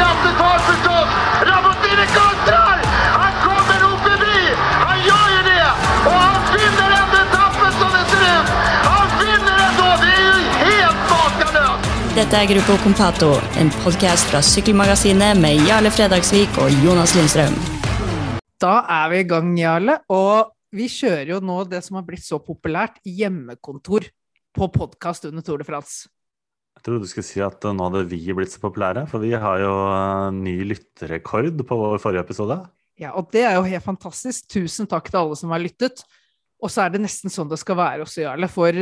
krafttag förstås! Rabottini kontrar! Han kommer nog förbi! Han gör ju det! Och han vinner ändå etappen som det ser ut! Han vinner ändå! Det är ju helt makalöst! Dette er Gruppo Compato, en podkast fra Sykkelmagasinet med Jarle Fredagsvik og Jonas Lindstrøm. Da er vi i gang, Jarle. Og vi kjører jo nå det som har blitt så populært, hjemmekontor på podkast under Tour de France. Jeg trodde du skulle si at uh, nå hadde vi blitt så populære, for vi har jo uh, ny lytterrekord på vår forrige episode. Ja, og det er jo helt fantastisk. Tusen takk til alle som har lyttet. Og så er det nesten sånn det skal være også, Jarle. For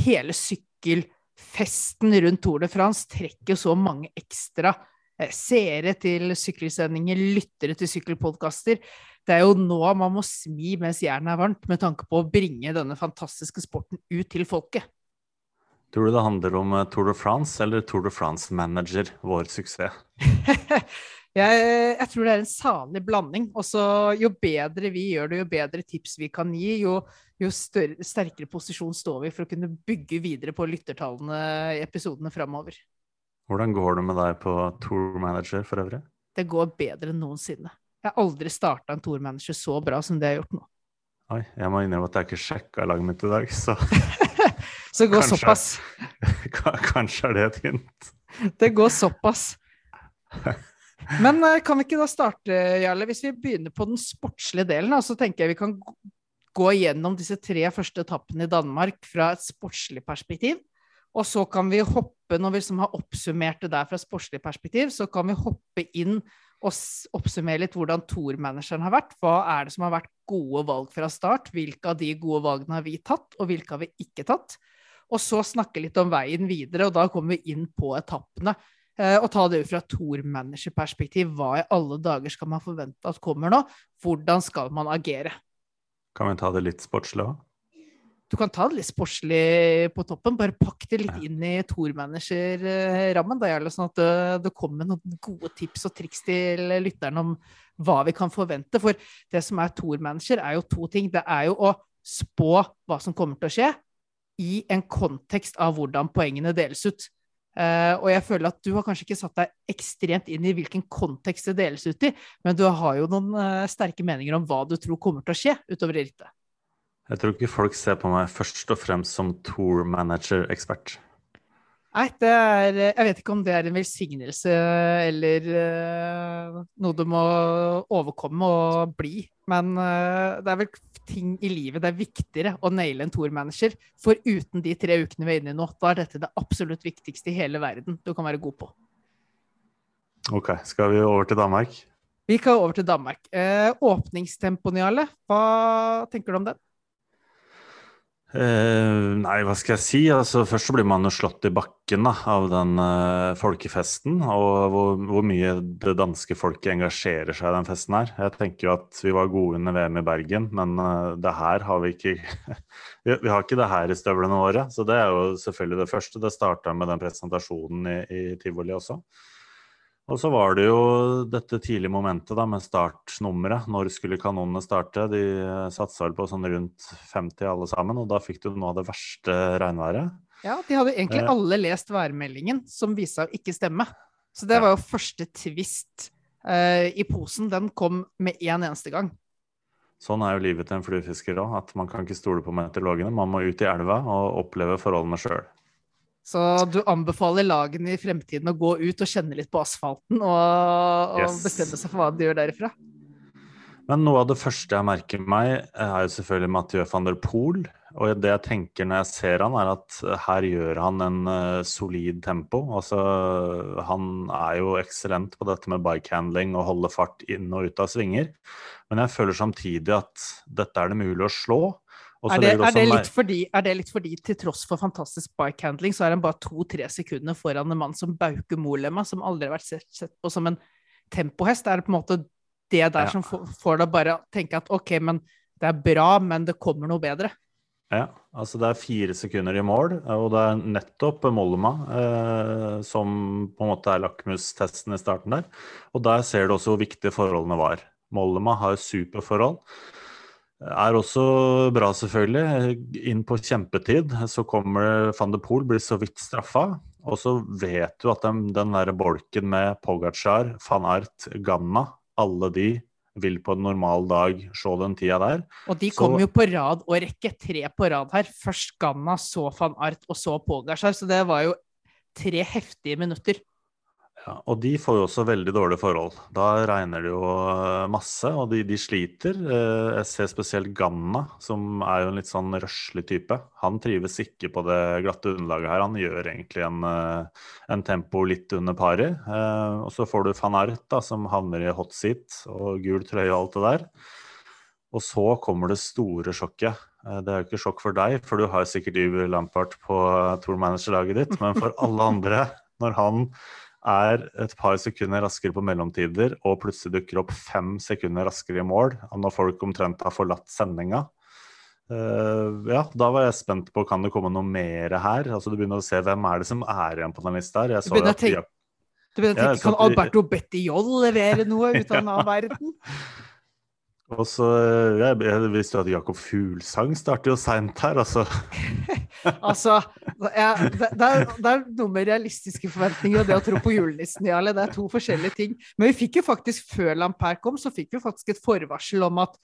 hele sykkelfesten rundt Tour de France trekker så mange ekstra eh, seere til sykkelsendinger, lyttere til sykkelpodkaster. Det er jo nå man må smi mens jernet er varmt, med tanke på å bringe denne fantastiske sporten ut til folket. Tror du det handler om uh, Tour de France eller Tour de France Manager, vår suksess? jeg, jeg, tror det er en salig blanding. Også jo bedre vi gjør det, jo bedre tips vi kan gi, jo, jo større, sterkere posisjon står vi for å kunne bygge videre på lyttertallene i episodene framover. Hvordan går det med deg på Tour Manager for øvrig? Det går bedre enn noensinne. Jeg har aldri starta en Tour Manager så bra som det jeg har gjort nå. Oi, jeg må innrømme at jeg ikke sjekka laget mitt i dag, så Så det går Kanskje. såpass. Kanskje er det et hint? Det går såpass. Men eh, kan vi ikke da starte, Jarle, hvis vi begynner på den sportslige delen, så tenker jeg vi kan gå- gå gjennom disse tre første etappene i Danmark fra et sportslig perspektiv. Og så kan vi hoppe, når vi liksom har oppsummert det der fra et sportslig perspektiv, så kan vi hoppe inn og oppsummere litt hvordan Tour-manageren har vært. Hva er det som har vært gode valg fra start? Hvilke av de gode valgene har vi tatt, og hvilke har vi ikke tatt? Og så snakke litt om veien videre, og da kommer vi inn på etappene. Eh, og ta det ut fra et Tour-manager-perspektiv. Hva i alle dager skal man forvente at kommer nå? Hvordan skal man agere? Kan vi ta det litt sportslig òg? Du kan ta det litt sportslig på toppen, bare pakk det litt inn i Tor-manager-rammen. Da gjelder det sånn at det, det kommer noen gode tips og triks til lytteren om hva vi kan forvente. For det som er Tor-manager, er jo to ting. Det er jo å spå hva som kommer til å skje, i en kontekst av hvordan poengene deles ut. Uh, og jeg føler at du har kanskje ikke satt deg ekstremt inn i hvilken kontekst det deles ut i, men du har jo noen uh, sterke meninger om hva du tror kommer til å skje utover i rittet. Jeg tror ikke folk ser på meg først og fremst som tour manager-ekspert. Nei, det er Jeg vet ikke om det er en velsignelse eller uh, noe du må overkomme og bli. Men uh, det er vel ting i livet det er viktigere å naile en tourmanager. For uten de tre ukene vi er inne i nå, da er dette det absolutt viktigste i hele verden du kan være god på. Ok, skal vi over til Danmark? Vi kan over til Danmark. Uh, Åpningstempoen, hva tenker du om den? Eh, nei, hva skal jeg si? Altså, først så blir man jo slått i bakken da, av den eh, folkefesten, og hvor, hvor mye det danske folket engasjerer seg i den festen her. Jeg tenker jo at vi var gode under VM i Bergen, men eh, det her har vi ikke vi, vi har ikke det her i støvlene våre, så det er jo selvfølgelig det første. Det starta med den presentasjonen i, i tivoli også. Og så var det jo dette tidlige momentet da med startnummeret. Når skulle kanonene starte? De satsa vel på sånn rundt 50 alle sammen, og da fikk du noe av det verste regnværet. Ja, de hadde egentlig Eh. alle lest værmeldingen, som viste seg å ikke stemme. Så det var jo første twist eh, i posen. Den kom med én eneste gang. Sånn er jo livet til en fluefisker òg, at man kan ikke stole på meteorologene. Man må ut i elva og oppleve forholdene sjøl. Så du anbefaler lagene i fremtiden å gå ut og kjenne litt på asfalten og, og Yes. bestemme seg for hva de gjør derifra? Men noe av det første jeg merker meg, er jo selvfølgelig Mathieu van der Poel. Og det jeg tenker når jeg ser han, er at her gjør han en uh, solid tempo. Altså, han er jo eksellent på dette med bikehandling og holde fart inn og ut av svinger. Men jeg føler samtidig at dette er det mulig å slå. Er det, er, det litt fordi, er det litt fordi til tross for fantastisk bikehandling, så er han bare to-tre sekunder foran en mann som Bauke Molema, som aldri har vært sett, sett på som en tempohest? Er det på en måte det der Ja. som får, får deg bare tenke at OK, men det er bra, men det kommer noe bedre? Ja, altså det er fire sekunder i mål, og det er nettopp Mollema eh, som på en måte er lakmustesten i starten der. Og der ser du også hvor viktige forholdene var. Mollema har superforhold. Er også bra, selvfølgelig. Inn på kjempetid så kommer van de Poel, blir så vidt straffa. Og så vet du at den, den der bolken med Pogacar, van Art, Ganna, alle de vil på en normal dag se den tida der. Og de Så- kom jo på rad og rekke, tre på rad her. Først Ganna, så van Art og så Pogacar. Så det var jo tre heftige minutter. Ja, og de får jo også veldig dårlige forhold. Da regner det jo eh, masse, og de, de sliter. Eh, Jeg ser spesielt Ganna, som er jo en litt sånn røslig type. Han trives ikke på det glatte underlaget her. Han gjør egentlig en, eh, en tempo litt under paret. Og så får du van Ert, da, som havner i hot seat og gul trøye og alt det der. Og så kommer det store sjokket. Det er jo ikke sjokk for deg, for du har sikkert Yver Lampart på tour manager-laget ditt, men for alle andre, når han er et par sekunder raskere på mellomtider og plutselig dukker opp fem sekunder raskere i mål, når folk omtrent har forlatt sendinga, Uh, ja, da var jeg spent på kan det komme noe mer her. Altså Du begynner å se hvem er det som er igjen på den lista her. Jeg så du begynner å tenke, de- begynner å Ja, tenke, så Kan Alberto Bettiol levere noe ut av den verden? Og så, eh, jeg, jeg visste jo at Jakob Fuglsang starter jo seint her, altså. Altså, jeg, det, det, er, det er noe med realistiske forventninger og det å tro på julenissen, Jarle. Det er to forskjellige ting. Men vi fikk jo faktisk, før Lampert kom, så fikk vi faktisk et forvarsel om at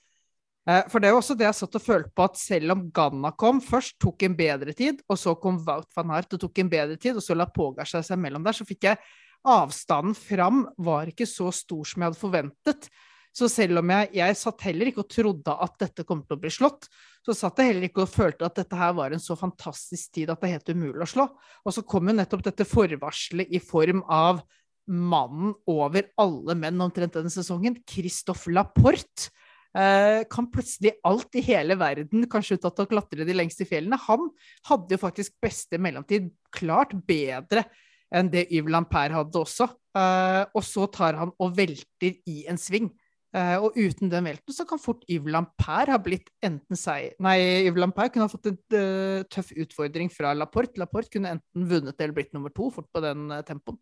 eh, For det er jo også det jeg satt og følte på, at selv om Ganna kom først, tok en bedre tid, og så kom Wout van Hart og tok en bedre tid, og så la Pogasja seg mellom der, så fikk jeg avstanden fram var ikke så stor som jeg hadde forventet. Så selv om jeg, jeg satt heller ikke og trodde at dette kom til å bli slått, så satt jeg heller ikke og følte at dette her var en så fantastisk tid at det er helt umulig å slå. Og så kom jo nettopp dette forvarselet i form av mannen over alle menn omtrent denne sesongen, Christophe Laporte. Eh, kan plutselig alt i hele verden, kanskje unntatt å klatre de lengste fjellene. Han hadde jo faktisk beste mellomtid klart bedre enn det Yves Lampert hadde også. Eh, og så tar han og velter i en sving. Eh, og uten den velten så kan fort Yves Lampert ha blitt enten seg Nei, Yves Lampert kunne ha fått en uh, tøff utfordring fra Laporte. Laporte kunne enten vunnet eller blitt nummer to fort på den uh, tempoen.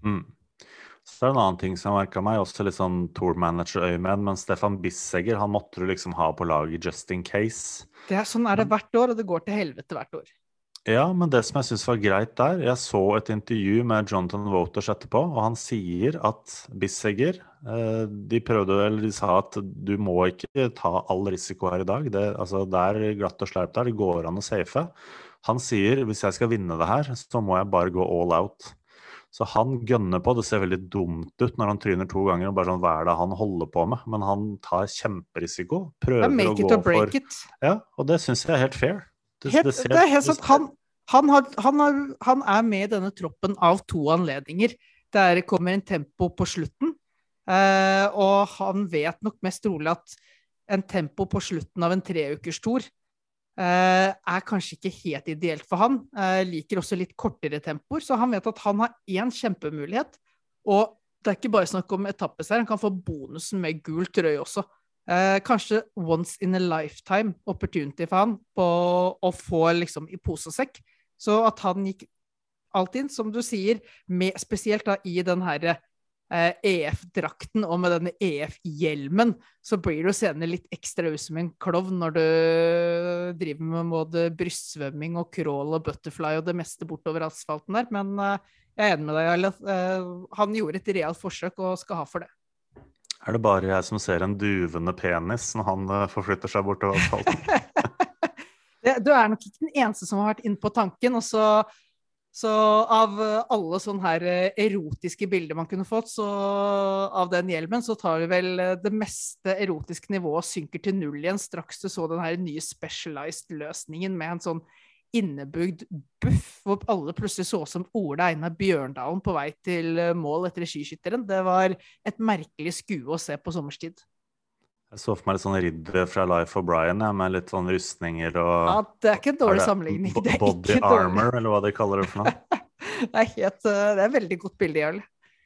Mm. Så det er en annen ting som merka meg, også litt sånn tour manager-øyemed, men Stefan Bissegger han måtte du liksom ha på laget just in case. Det er, sånn er det hvert år, og det går til helvete hvert år. Ja, men det som jeg syns var greit der Jeg så et intervju med Jonathan Voters etterpå, og han sier at Bissegger eh, De prøvde eller de sa at du må ikke ta all risiko her i dag. Det, altså, det er glatt og sleipt der, det går an å safe. Han sier hvis jeg skal vinne det her, så må jeg bare gå all out. Så han gønner på. Det ser veldig dumt ut når han tryner to ganger. og bare sånn, Hva er det han holder på med? Men han tar kjemperisiko. Prøver er å gå for. Ja, og det syns jeg er helt fair. Det, Helt, det ser- det er helt sant. Han, han, har, han, har, han er med i denne troppen av to anledninger. Der kommer en tempo på slutten, eh, og han vet nok mest trolig at en tempo på slutten av en treukerstor eh, er kanskje ikke helt ideelt for han. Eh, liker også litt kortere tempoer, så han vet at han har én kjempemulighet. Og det er ikke bare snakk om etappeseier, han kan få bonusen med gul trøye også. Eh, kanskje once in a lifetime opportunity for han på å få liksom i pose og sekk. Så at han gikk alt inn, som du sier, med, spesielt da i den herre eh, EF-drakten og med denne EF-hjelmen, så blir du senere litt ekstra ut som en klovn når du driver med både brystsvømming og crawl og butterfly og det meste bortover asfalten der. Men eh, jeg er enig med deg, Jarle. Eh, han gjorde et realt forsøk og skal ha for det. Er det bare jeg som ser en duvende penis når han eh, forflytter seg bortover asfalten? du er nok ikke den eneste som har vært inne på tanken. Og så, så av alle sånne her eh, erotiske bilder man kunne fått, så av den hjelmen, så tar vi vel eh, det meste erotiske nivået synker til null igjen straks du så den her nye specialized-løsningen med en sånn innebygd buff, hvor alle plutselig så ut som Ole Einar Bjørndalen på vei til eh, mål etter skiskytteren. Det var et merkelig skue å se på sommerstid. Jeg så for meg litt sånn ridder fra Life of Brian, ja, med litt sånn rustninger og Ja, det er ikke en dårlig sammenligning. Det Body armor, eller hva de kaller det for noe. Det er, helt, eh, det er et veldig godt bilde, Jarl.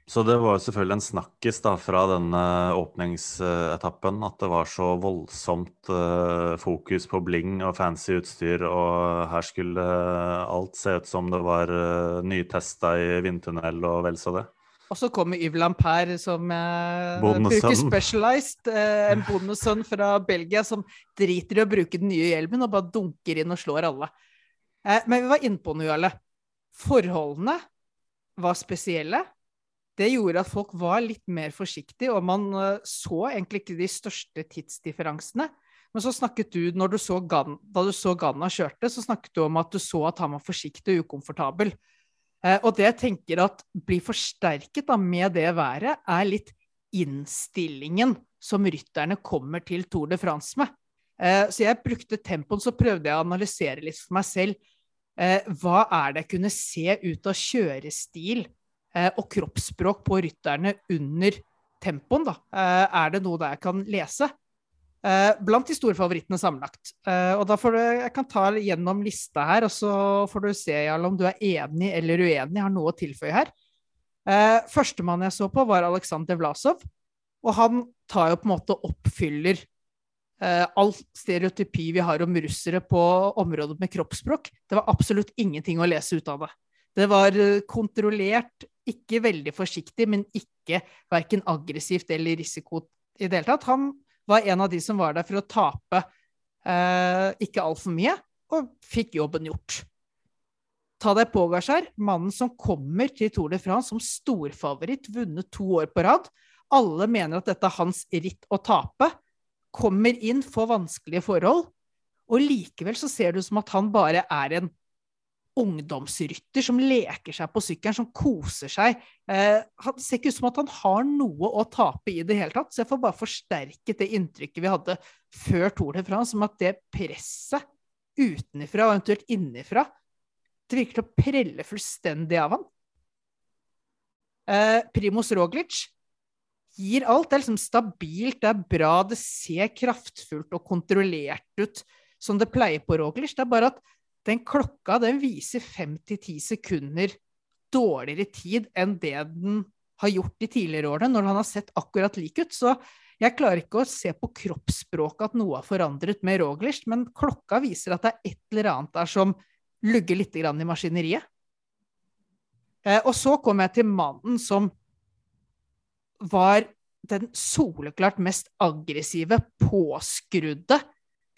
Så det var jo selvfølgelig en snakkis da fra denne åpningsetappen at det var så voldsomt eh, fokus på bling og fancy utstyr, og her skulle alt se ut som det var uh, nytesta i vindtunnel og vel så det. Og så kommer Yves Lampert som bruker Specialized. Eh, en bondesønn fra Belgia som driter i å bruke den nye hjelmen og bare dunker inn og slår alle. Eh, men vi var inne på noe, Jarle. Forholdene var spesielle. Det gjorde at folk var litt mer forsiktige, og man eh, så egentlig ikke de største tidsdifferensene. Men så snakket du, du så Gan, da du så Ganna kjørte, så snakket du om at du så at han var forsiktig og ukomfortabel. Eh, og det jeg tenker at blir forsterket da, med det været, er litt innstillingen som rytterne kommer til Tour de France med. Eh, så jeg brukte tempoen, så prøvde jeg å analysere litt for meg selv. Eh, hva er det jeg kunne se ut av kjørestil og kroppsspråk på rytterne under tempoen? Da? Er det noe der jeg kan lese? Eh, blant de store favorittene sammenlagt. Eh, og da får du, Jeg kan ta gjennom lista her, og så får du se Jarl, om du er enig eller uenig. Jeg har noe å tilføye her. Uh, Førstemann jeg så på, var Aleksandr Vlasov. Og han tar jo på en måte oppfyller eh, all stereotypi vi har om russere på området med kroppsspråk. Det var absolutt ingenting å lese ut av det. Det var kontrollert, ikke veldig forsiktig, men ikke verken aggressivt eller risiko i det hele tatt. Han var en av de som var der for å tape eh, ikke altfor mye, og fikk jobben gjort. Ta deg Pogacar, mannen som kommer til Tour de France som storfavoritt, vunnet to år på rad. Alle mener at dette er hans ritt å tape. Kommer inn, får vanskelige forhold, og likevel så ser det ut som at han bare er en ungdomsrytter som leker seg på sykkelen, som koser seg. Eh, det ser ikke ut som at han har noe å tape i det hele tatt, så jeg får bare forsterket det inntrykket vi hadde før Tour de France, om at det presset utenfra og eventuelt innenfra, det virker til å prelle fullstendig av han. Eh, Primoz Roglic gir alt. Det er liksom stabilt, det er bra, det ser kraftfullt og kontrollert ut som det pleier på Roglic. Det er bare at den klokka den viser fem til ti sekunder dårligere tid enn det den har gjort de tidligere årene, når han har sett akkurat lik ut. Så jeg klarer ikke å se på kroppsspråket at noe har forandret med Roglish, men klokka viser at det er et eller annet der som lugger litt i maskineriet. Eh, og så kom jeg til mannen som var den soleklart mest aggressive, påskrudde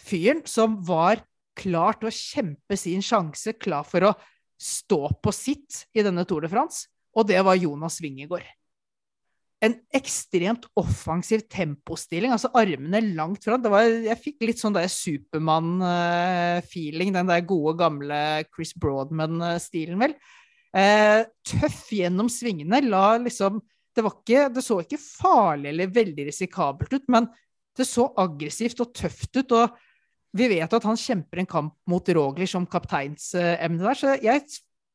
fyren som var klar til å kjempe sin sjanse, klar for å stå på sitt i denne Tour de France, og det var Jonas Wingegård. En ekstremt offensiv tempostilling, altså armene langt fram. jeg fikk litt sånn der Supermann-feeling, den der gode, gamle Chris Broadman-stilen, vel. Eh, tøff gjennom svingene, la liksom det, ikke, det så ikke farlig eller veldig risikabelt ut, men det så aggressivt og tøft ut. og vi vet at han kjemper en kamp mot Roglic som kapteinsemne der. Så jeg,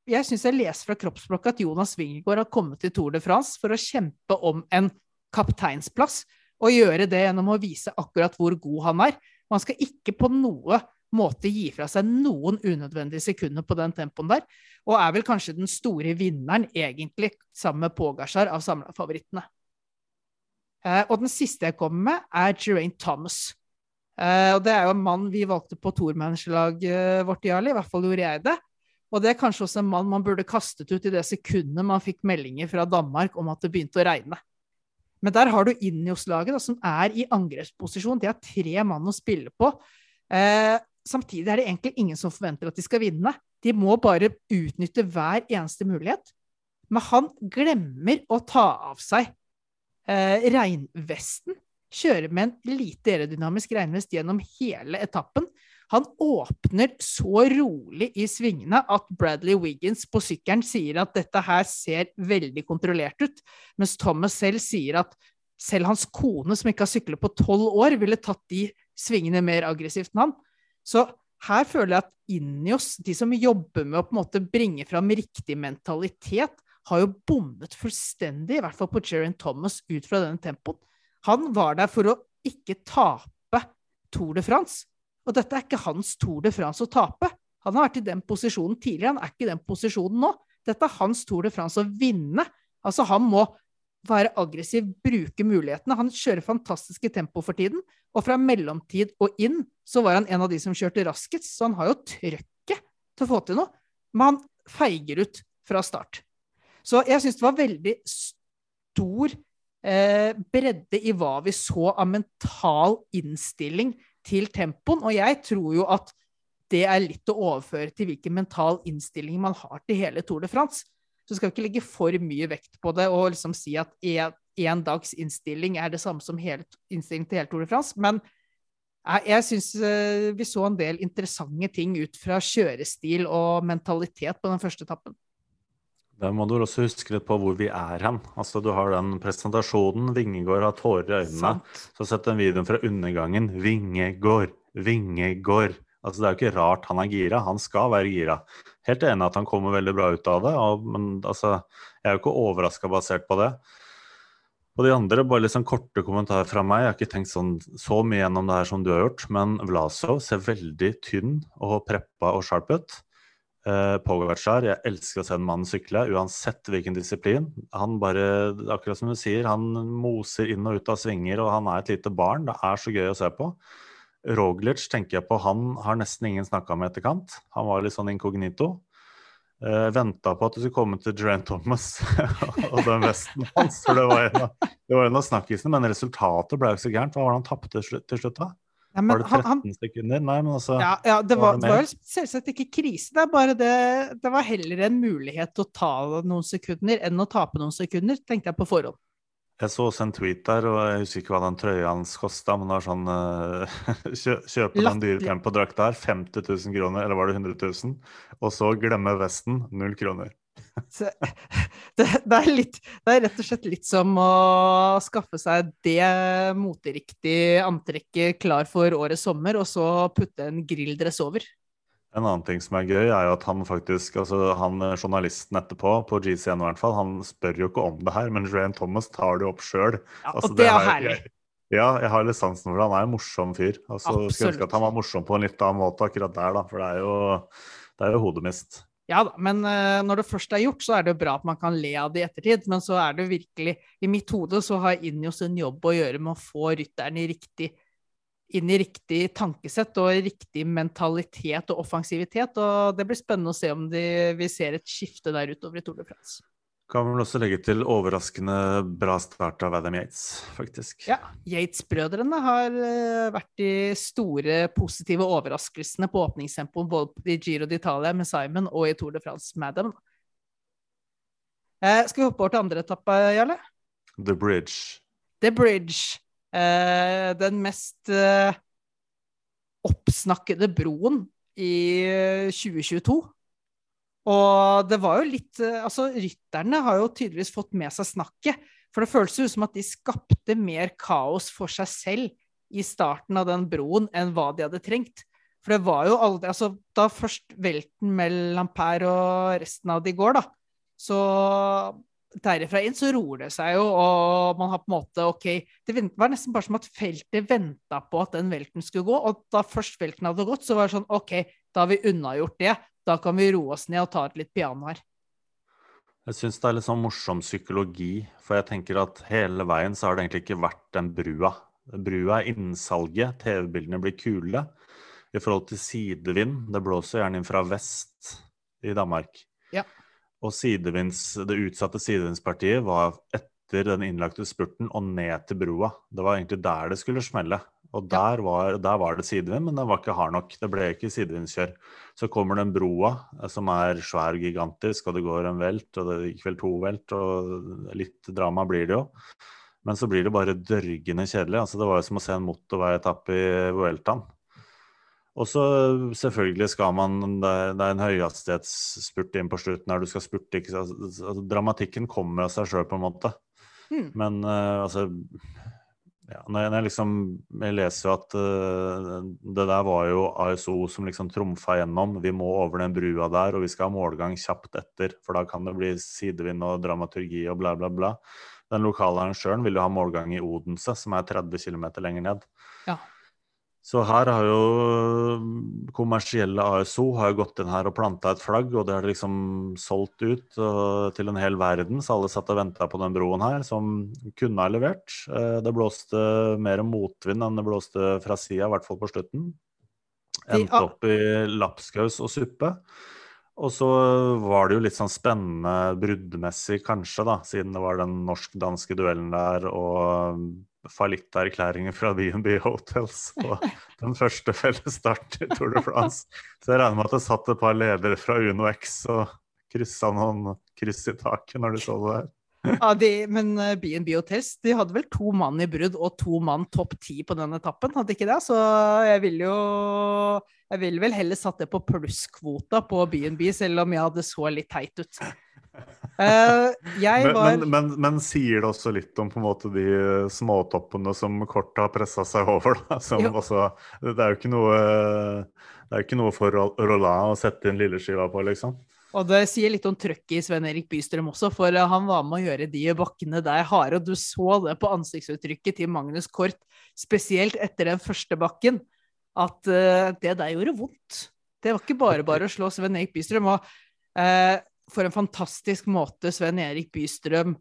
jeg syns jeg leser fra kroppsblokka at Jonas Wingergaard har kommet til Tour de France for å kjempe om en kapteinsplass, og gjøre det gjennom å vise akkurat hvor god han er. Man skal ikke på noe måte gi fra seg noen unødvendige sekunder på den tempoen der, og er vel kanskje den store vinneren, egentlig, sammen med Pogasjar, av samla favorittene. Eh, og den siste jeg kommer med, er Geraint Thomas. Uh, og det er jo en mann vi valgte på tourmanagerlaget vårt, Jarli. I hvert fall gjorde jeg det. Og det er kanskje også en mann man burde kastet ut i det sekundet man fikk meldinger fra Danmark om at det begynte å regne. Men der har du Injos-laget, som er i angrepsposisjon. De har tre mann å spille på. Eh, samtidig er det egentlig ingen som forventer at de skal vinne. De må bare utnytte hver eneste mulighet. Men han glemmer å ta av seg eh, regnvesten kjører med en lite aerodynamisk regnvest gjennom hele etappen. Han åpner så rolig i svingene at Bradley Wiggins på sykkelen sier at dette her ser veldig kontrollert ut, mens Thomas selv sier at selv hans kone, som ikke har syklet på tolv år, ville tatt de svingene mer aggressivt enn han. Så her føler jeg at Injos, de som jobber med å på en måte bringe fram riktig mentalitet, har jo bommet fullstendig, i hvert fall på Jerin Thomas, ut fra denne tempoen. Han var der for å ikke tape Tour de France. Og dette er ikke hans Tour de France å tape. Han har vært i den posisjonen tidligere, han er ikke i den posisjonen nå. Dette er hans Tour de France å vinne. Altså, han må være aggressiv, bruke mulighetene. Han kjører fantastiske tempo for tiden, og fra mellomtid og inn så var han en av de som kjørte raskest, så han har jo trøkket til å få til noe. Men han feiger ut fra start. Så jeg syns det var veldig stor eh, bredde i hva vi så av mental innstilling til tempoen. Og jeg tror jo at det er litt å overføre til hvilken mental innstilling man har til hele Tour de France. Så skal vi ikke legge for mye vekt på det og liksom si at én dags innstilling er det samme som hele, innstilling til hele Tour de France. Men jeg, jeg syns uh, vi så en del interessante ting ut fra kjørestil og mentalitet på den første etappen. Da må du også huske litt på hvor vi er hen. Altså, Du har den presentasjonen. Vingegård har tårer i øynene. Sant. Så sett den videoen fra undergangen. Vingegård, Vingegård. Altså, det er jo ikke rart han er gira. Han skal være gira. Helt enig at han kommer veldig bra ut av det. Og, men altså, jeg er jo ikke overraska basert på det. Og de andre, bare litt sånn korte kommentarer fra meg. Jeg har ikke tenkt sånn, så mye gjennom det her som du har gjort, men Vlasov ser veldig tynn og preppa og sharp ut. Uh, Pogacar, jeg elsker å se en mann sykle, uansett hvilken disiplin. Han bare, akkurat som du sier, han moser inn og ut av svinger, og han er et lite barn. Det er så gøy å se på. Roglic tenker jeg på, han har nesten ingen snakka med etterkant. Han var litt sånn inkognito. Uh, eh, Venta på at du skulle komme til Geraint Thomas og den vesten hans. For det var en av, det snakkisene, men resultatet ble jo ikke så gærent. Hva var det han tapte til slutt, da? Ja, var det 13 han, sekunder? Nei, men altså Ja, ja det, var, det var selvsagt ikke krise. Det er bare det Det var heller en mulighet til å ta noen sekunder enn å tape noen sekunder, tenkte jeg på forhånd. Jeg så også en tweet der, og jeg husker ikke hva den trøya hans kosta, men det var sånn uh, kjø, Kjøpe den dyre tempodrakta her, 50 000 kroner, eller var det 100 000? Og så glemme vesten, null kroner. Så, det, det, er litt, det, er rett og slett litt som å skaffe seg det moteriktige antrekket klar for årets sommer, og så putte en grilldress over. En annen ting som er gøy, er jo at han faktisk, altså han journalisten etterpå, på GCN i hvert fall, han spør jo ikke om det her, men Rayan Thomas tar det opp sjøl. Ja, altså, og det, det er herlig. Ja, jeg har litt sansen for det. Han er en morsom fyr. Altså, Skulle ønske at han var morsom på en litt annen måte akkurat der, da. For det er jo, det er jo hodemist. Ja da, men uh, når det først er gjort, så er det jo bra at man kan le av det i ettertid. Men så er det virkelig I mitt hode så har Injos en jobb å gjøre med å få rytteren i riktig, inn i riktig tankesett og riktig mentalitet og offensivitet. Og det blir spennende å se om de, vi ser et skifte der utover i Tour de France. Kan vel også legge til overraskende bra start av Adam Yates, faktisk. Ja, Yates-brødrene har uh, vært de store positive overraskelsene på åpningstempoen både i Giro d'Italia med Simon og i Tour de France med dem. Eh, skal vi hoppe over til andre etappe, Jarle? The Bridge. The Bridge. Eh, den mest oppsnakkede broen i 2022. Og det var jo litt eh, Altså, rytterne har jo tydeligvis fått med seg snakket. For det føles jo som at de skapte mer kaos for seg selv i starten av den broen enn hva de hadde trengt. For det var jo aldri Altså, da først velten mellom Per og resten av de går, da, så derifra inn så roer det seg jo, og man har på en måte OK Det var nesten bare som at feltet venta på at den velten skulle gå, og da først velten hadde gått, så var det sånn OK, da har vi unnagjort det. Da kan vi roe oss ned og ta et litt piano her. Jeg syns det er litt sånn morsom psykologi, for jeg tenker at hele veien så har det egentlig ikke vært den brua. Brua er innsalget, TV-bildene blir kule. I forhold til sidevind, det blåser gjerne inn fra vest i Danmark. Ja. Og det utsatte sidevindspartiet var etter den innlagte spurten og ned til brua. Det var egentlig der det skulle smelle. Og der var, der var, det sidevind, men den var ikke hard nok. Det ble ikke sidevindskjør. Så kommer den broa, eh, som er svær og gigantisk, og det går en velt, og det gikk vel to velt, og litt drama blir det jo. Men så blir det bare dørgende kjedelig. Altså, det var jo som å se en motorveietappe i Vueltaen. Og så selvfølgelig skal man Det er en høyhastighetsspurt inn på slutten her. Du skal spurte ikke altså, Dramatikken kommer av seg sjøl, på en måte. Mm. Men uh, altså ja, når jeg, liksom, jeg leser jo at uh, det der var jo ASO som liksom trumfa gjennom. Vi må over den brua der, og vi skal ha målgang kjapt etter. For da kan det bli sidevind og dramaturgi og bla, bla, bla. Den lokale arrangøren vil jo ha målgang i Odense, som er 30 km lenger ned. Ja. Så her har jo kommersielle ASO har jo gått inn her og planta et flagg, og det har liksom solgt ut og, til en hel verden. Så alle satt og venta på den broen her, som kunne ha levert. Eh, det blåste mer motvind enn det blåste fra sida, i hvert fall på slutten. Endte opp i lapskaus og suppe. Og så var det jo litt sånn spennende bruddmessig, kanskje, da, siden det var den norsk-danske duellen der og fallitterklæringer fra B&B Hotels på den første fellesstarten i Tour de France. Så jeg regner med at det satt et par ledere fra Uno X og kryssa noen kryss i taket når de så det der. Ja, de, men B&B Hotels de hadde vel to mann i brudd og to mann topp ti på den etappen, hadde ikke det? Så jeg ville jo Jeg ville vel heller satt det på plusskvota på B&B, selv om jeg hadde så litt teit ut. Uh, jeg var men, men, men, sier det også litt om på en måte de småtoppene som kort har pressa seg over? Også, det er jo ikke noe det er jo ikke noe for Roland å sette inn lilleskiva på, liksom. Og det sier litt om trøkket i Sven Erik Bystrøm også, for eh, han var med å gjøre de bakkene der harde. Og du så det på ansiktsuttrykket til Magnus Kort, spesielt etter den første bakken, at uh, det der gjorde vondt. Det var ikke bare bare å slå Sven Erik Bystrøm. Og uh, for en fantastisk måte Sven Erik Bystrøm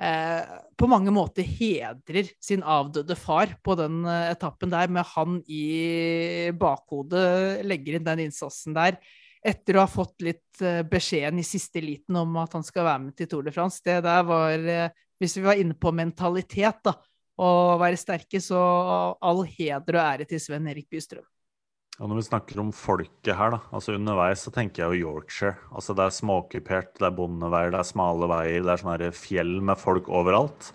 eh, på mange måter hedrer sin avdøde far på den etappen der, med han i bakhodet, legger inn den innsatsen der etter å ha fått litt uh, beskjeden i siste liten om at han skal være med til Tour de France. Det der var uh, Hvis vi var inne på mentalitet, da, å være sterke, så all heder og ære til Sven Erik Bystrøm. Og når vi snakker om folket her, da, altså underveis så tenker jeg jo Yorkshire. Altså Det er småkupert, det er bondeveier, det er smale veier, det er sånne fjell med folk overalt.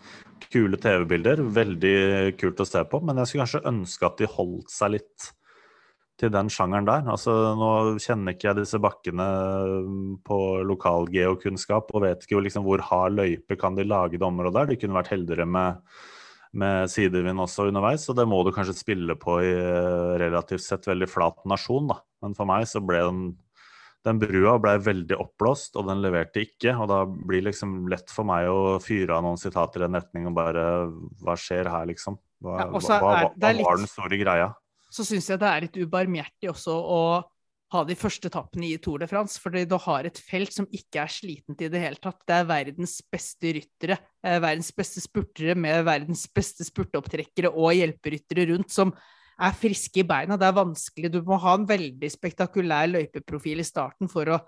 Kule TV-bilder, veldig kult å se på, men jeg skulle kanskje ønske at de holdt seg litt til den sjangeren der. Altså, nå kjenner ikke jeg disse bakkene på på lokalgeokunnskap og vet ikke liksom, hvor hard løype kan de lage det området der. De kunne vært heldigere med, med sidevind også underveis, og det må du kanskje spille på i eh, relativt sett veldig flat nasjon, da. Men for meg så ble den den brua ble veldig oppblåst, og den leverte ikke. Og da blir det liksom lett for meg å fyre av noen sitater i den retning og bare Hva skjer her, liksom? Hva, ja, hva, hva, hva var den store greia? så syns jeg det er litt ubarmhjertig også å ha de første etappene i Tour de France, fordi du har et felt som ikke er slitent i det hele tatt. Det er verdens beste ryttere, eh, verdens beste spurtere med verdens beste spurteopptrekkere og hjelperyttere rundt, som er friske i beina. Det er vanskelig. Du må ha en veldig spektakulær løypeprofil i starten for å,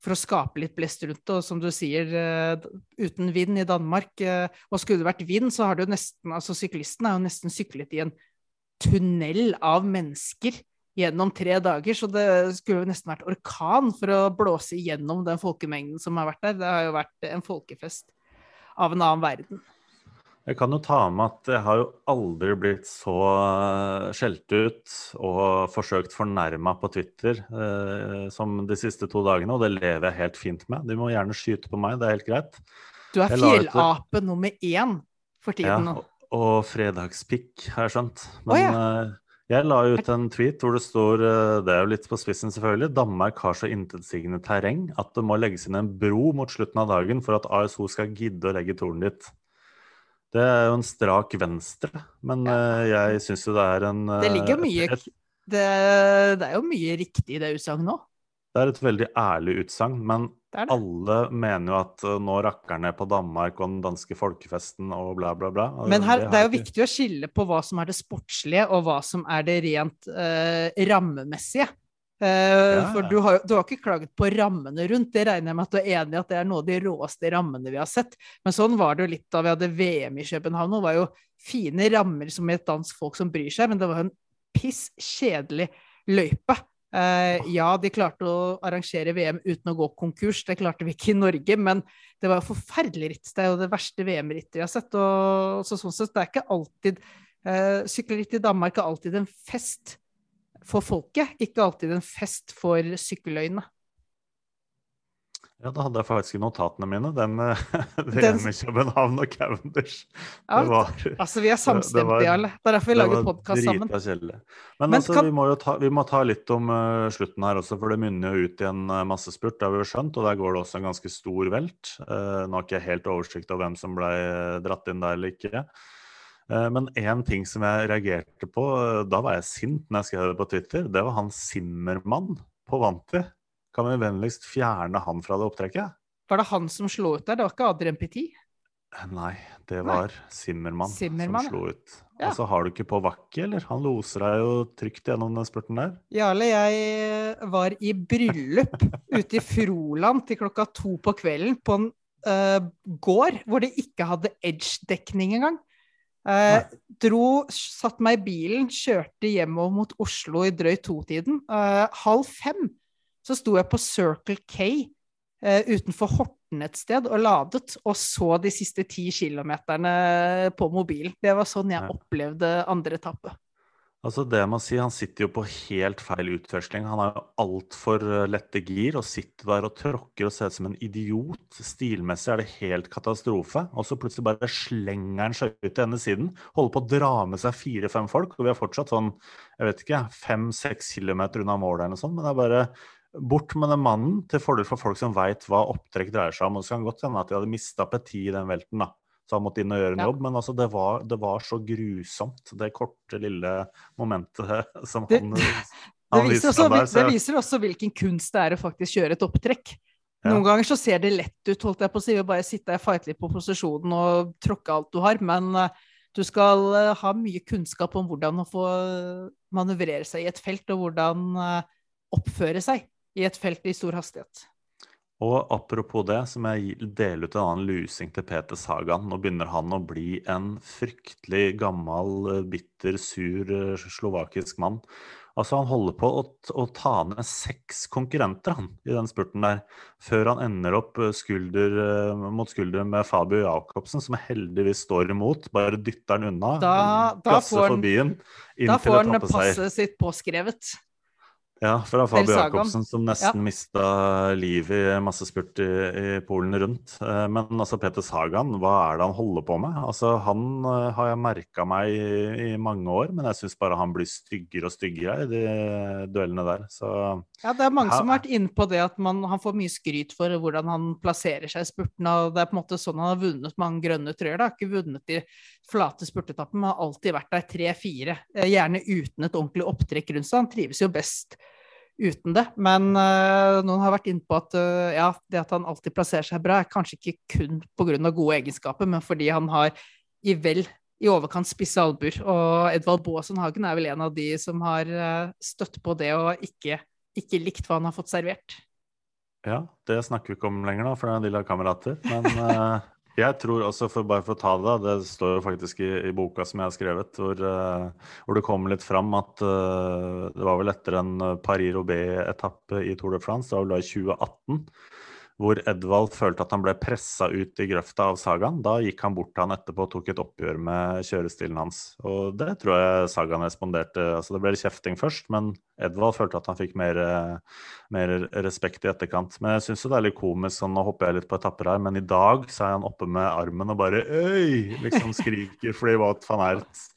for å skape litt blest rundt det. Og som du sier, uh, uten vind i Danmark uh, Og skulle det vært vind, så har du nesten Altså, syklisten er jo nesten syklet i en tunnel av mennesker gjennom tre dager, så det skulle jo nesten vært orkan for å blåse igjennom den folkemengden som har vært der. Det har jo vært en folkefest av en annen verden. Jeg kan jo ta med at jeg har jo aldri blitt så eh, skjelt ut og forsøkt fornærma på Twitter eh, som de siste to dagene, og det lever jeg helt fint med. De må gjerne skyte på meg, det er helt greit. Du er fjellape nummer én for tiden nå. Ja, og fredagspikk, har jeg skjønt. Men oh, ja. Jeg la ut en tweet hvor det står, uh, det er jo litt på spissen selvfølgelig, Danmark har så intetsigende terreng at det må legges inn en bro mot slutten av dagen for at ASO skal gidde å legge tornet dit. Det er jo en strak venstre, men ja. jeg syns jo det er en Det ligger mye et, et, det, det, er jo mye riktig i det utsagnet òg. Det er et veldig ærlig utsagn, men det det. alle mener jo at uh, nå rakker ned på Danmark og den danske folkefesten og bla, bla, bla. Men her, det, er jo viktig å skille på hva som er det sportslige, og hva som er det rent uh, rammemessige. Uh, ja. For du har, du har ikke klaget på rammene rundt, det regner jeg med at du er enig i at det er noe av de råeste rammene vi har sett. Men sånn var det jo litt da vi hadde VM i København. Det var jo fine rammer som et dansk folk som bryr seg, men det var jo en piss kjedelig løype. Uh, ja, de klarte å arrangere VM uten å gå konkurs, det klarte vi ikke i Norge, men det var jo forferdelig ritt. Det er jo det verste VM-rittet jeg har sett. Og, så sånn sett, det er ikke alltid uh, Sykkelritt i Danmark er alltid en fest for folket, ikke alltid en fest for sykkeløyene. Ja, da hadde jeg faktisk i notatene mine den den med København og Cavendish. Ja, var, altså, vi er samstemte, alle. Det er derfor vi lager podkast sammen. Men, Men altså, kan... vi, må jo ta, vi må ta litt om uh, slutten her også, for det munner jo ut i en uh, massespurt, det har vi jo skjønt. Og der går det også en ganske stor velt. Uh, nå har ikke jeg helt oversikt over hvem som ble dratt inn der eller ikke. Men én ting som jeg reagerte på, da var jeg sint når jeg skrev det på Twitter, det var han Simmermann på Vanti. Kan vi vennligst fjerne han fra det opptrekket? Var det han som slo ut der? Det var ikke Adrian Petit? Nei, det var Simmermann, Simmermann, som slo ut. Ja. Og så har du ikke på vakke, eller? Han loser deg jo trygt gjennom den spurten der. Jarle, jeg var i bryllup ute i Froland til klokka to på kvelden på en uh, gård hvor det ikke hadde edge-dekning engang. Uh, dro, satt meg i bilen, kjørte hjemover mot Oslo i drøyt to-tiden. Uh, halv fem så sto jeg på Circle K eh, utenfor Horten et sted og ladet, og så de siste ti kilometerne på mobilen. Det var sånn jeg opplevde andre etappe. Altså det jeg må si, Han sitter jo på helt feil utførsling. Han har jo altfor eh, lette gir og sitter der og tråkker og ser ut som en idiot. Stilmessig er det helt katastrofe. Og så plutselig bare slenger han seg ut til ene siden. Holder på å dra med seg fire-fem folk. Og vi er fortsatt sånn jeg vet ikke, fem-seks kilometer unna målet eller noe sånt. Men det er bare bort med den mannen til fordel for folk som veit hva opptrekk dreier seg om. Og så kan det godt hende at de hadde mista appetitt i den velten. da. Så han måtte inn og gjøre en Ja. jobb. Men altså, det var, det var så grusomt, det korte, lille momentet som Det- han, Det han viser, viste også, der. der. det viser også hvilken kunst det er å faktisk kjøre et opptrekk. Ja. Noen ganger så ser det lett ut, holdt jeg på å si, å bare sitte der, fighte litt på posisjonen og tråkke alt du har, men eh, du skal eh, ha mye kunnskap om hvordan å få manøvrere seg i et felt, og hvordan eh, oppføre seg i et felt i stor hastighet. og apropos det, så må jeg dele ut en annen lusing til Peter Sagan. Nå begynner han å bli en fryktelig gammel, bitter, sur eh, slovakisk mann. Altså, han holder på å, å ta ned seks konkurrenter han, i den spurten der, før han ender opp eh, skulder eh, mot skulder med Fabio Jacobsen, som heldigvis står imot. Bare dytter han unna. Da- da gasser får han- forbi han inn Da får han passet sitt påskrevet. Ja, fra Fabio Sagan. Jacobsen, som nesten mista livet i massespurt i, i Polen rundt. Eh, Men altså, Peter Sagan, hva er det han holder på med? Altså, Han eh, har jeg merka meg i, i mange år, men jeg syns bare han blir styggere og styggere i de duellene der. Så Ja, det er mange her, som har vært inne på det at man, han får mye skryt for hvordan han plasserer seg i spurten. og Det er på en måte sånn han har vunnet mange grønne trøyer. da. Har ikke vunnet de flate spurtetappen. har alltid vært der tre-fire. eh, Gjerne uten et ordentlig opptrekk rundt seg. Han trives jo best uten det. Men uh, noen har vært inne på at uh, ja, det at han alltid plasserer seg bra, er kanskje ikke kun pga. gode egenskaper, men fordi han har i vel i overkant spisse albuer. Og Edvald Baasen Hagen er vel en av de som har uh, støtt på det og ikke ikke likt hva han har fått servert. ja, det snakker vi ikke om lenger, da, for det er en av kamerater. Men jeg tror også, for bare for å ta det, det står jo faktisk i, i boka som jeg har skrevet, hvor, uh, hvor det kommer litt fram at uh, det var vel etter en eh, Paris-Roubais-etappe i Tour de France, det var vel da i 2018, hvor Edvald følte at han ble pressa ut i grøfta av Sagan. Da gikk han bort til han etterpå og tok et oppgjør med kjørestilen hans. Og det tror jeg Sagan responderte Altså det ble kjefting først, men Edvald følte at han fikk mer, eh, mer respekt i etterkant. Men jeg syns det er litt komisk, sånn, nå hopper jeg litt på etapper her, men i dag så er han oppe med armen og bare Øy! Liksom skriker fordi Wout van Ert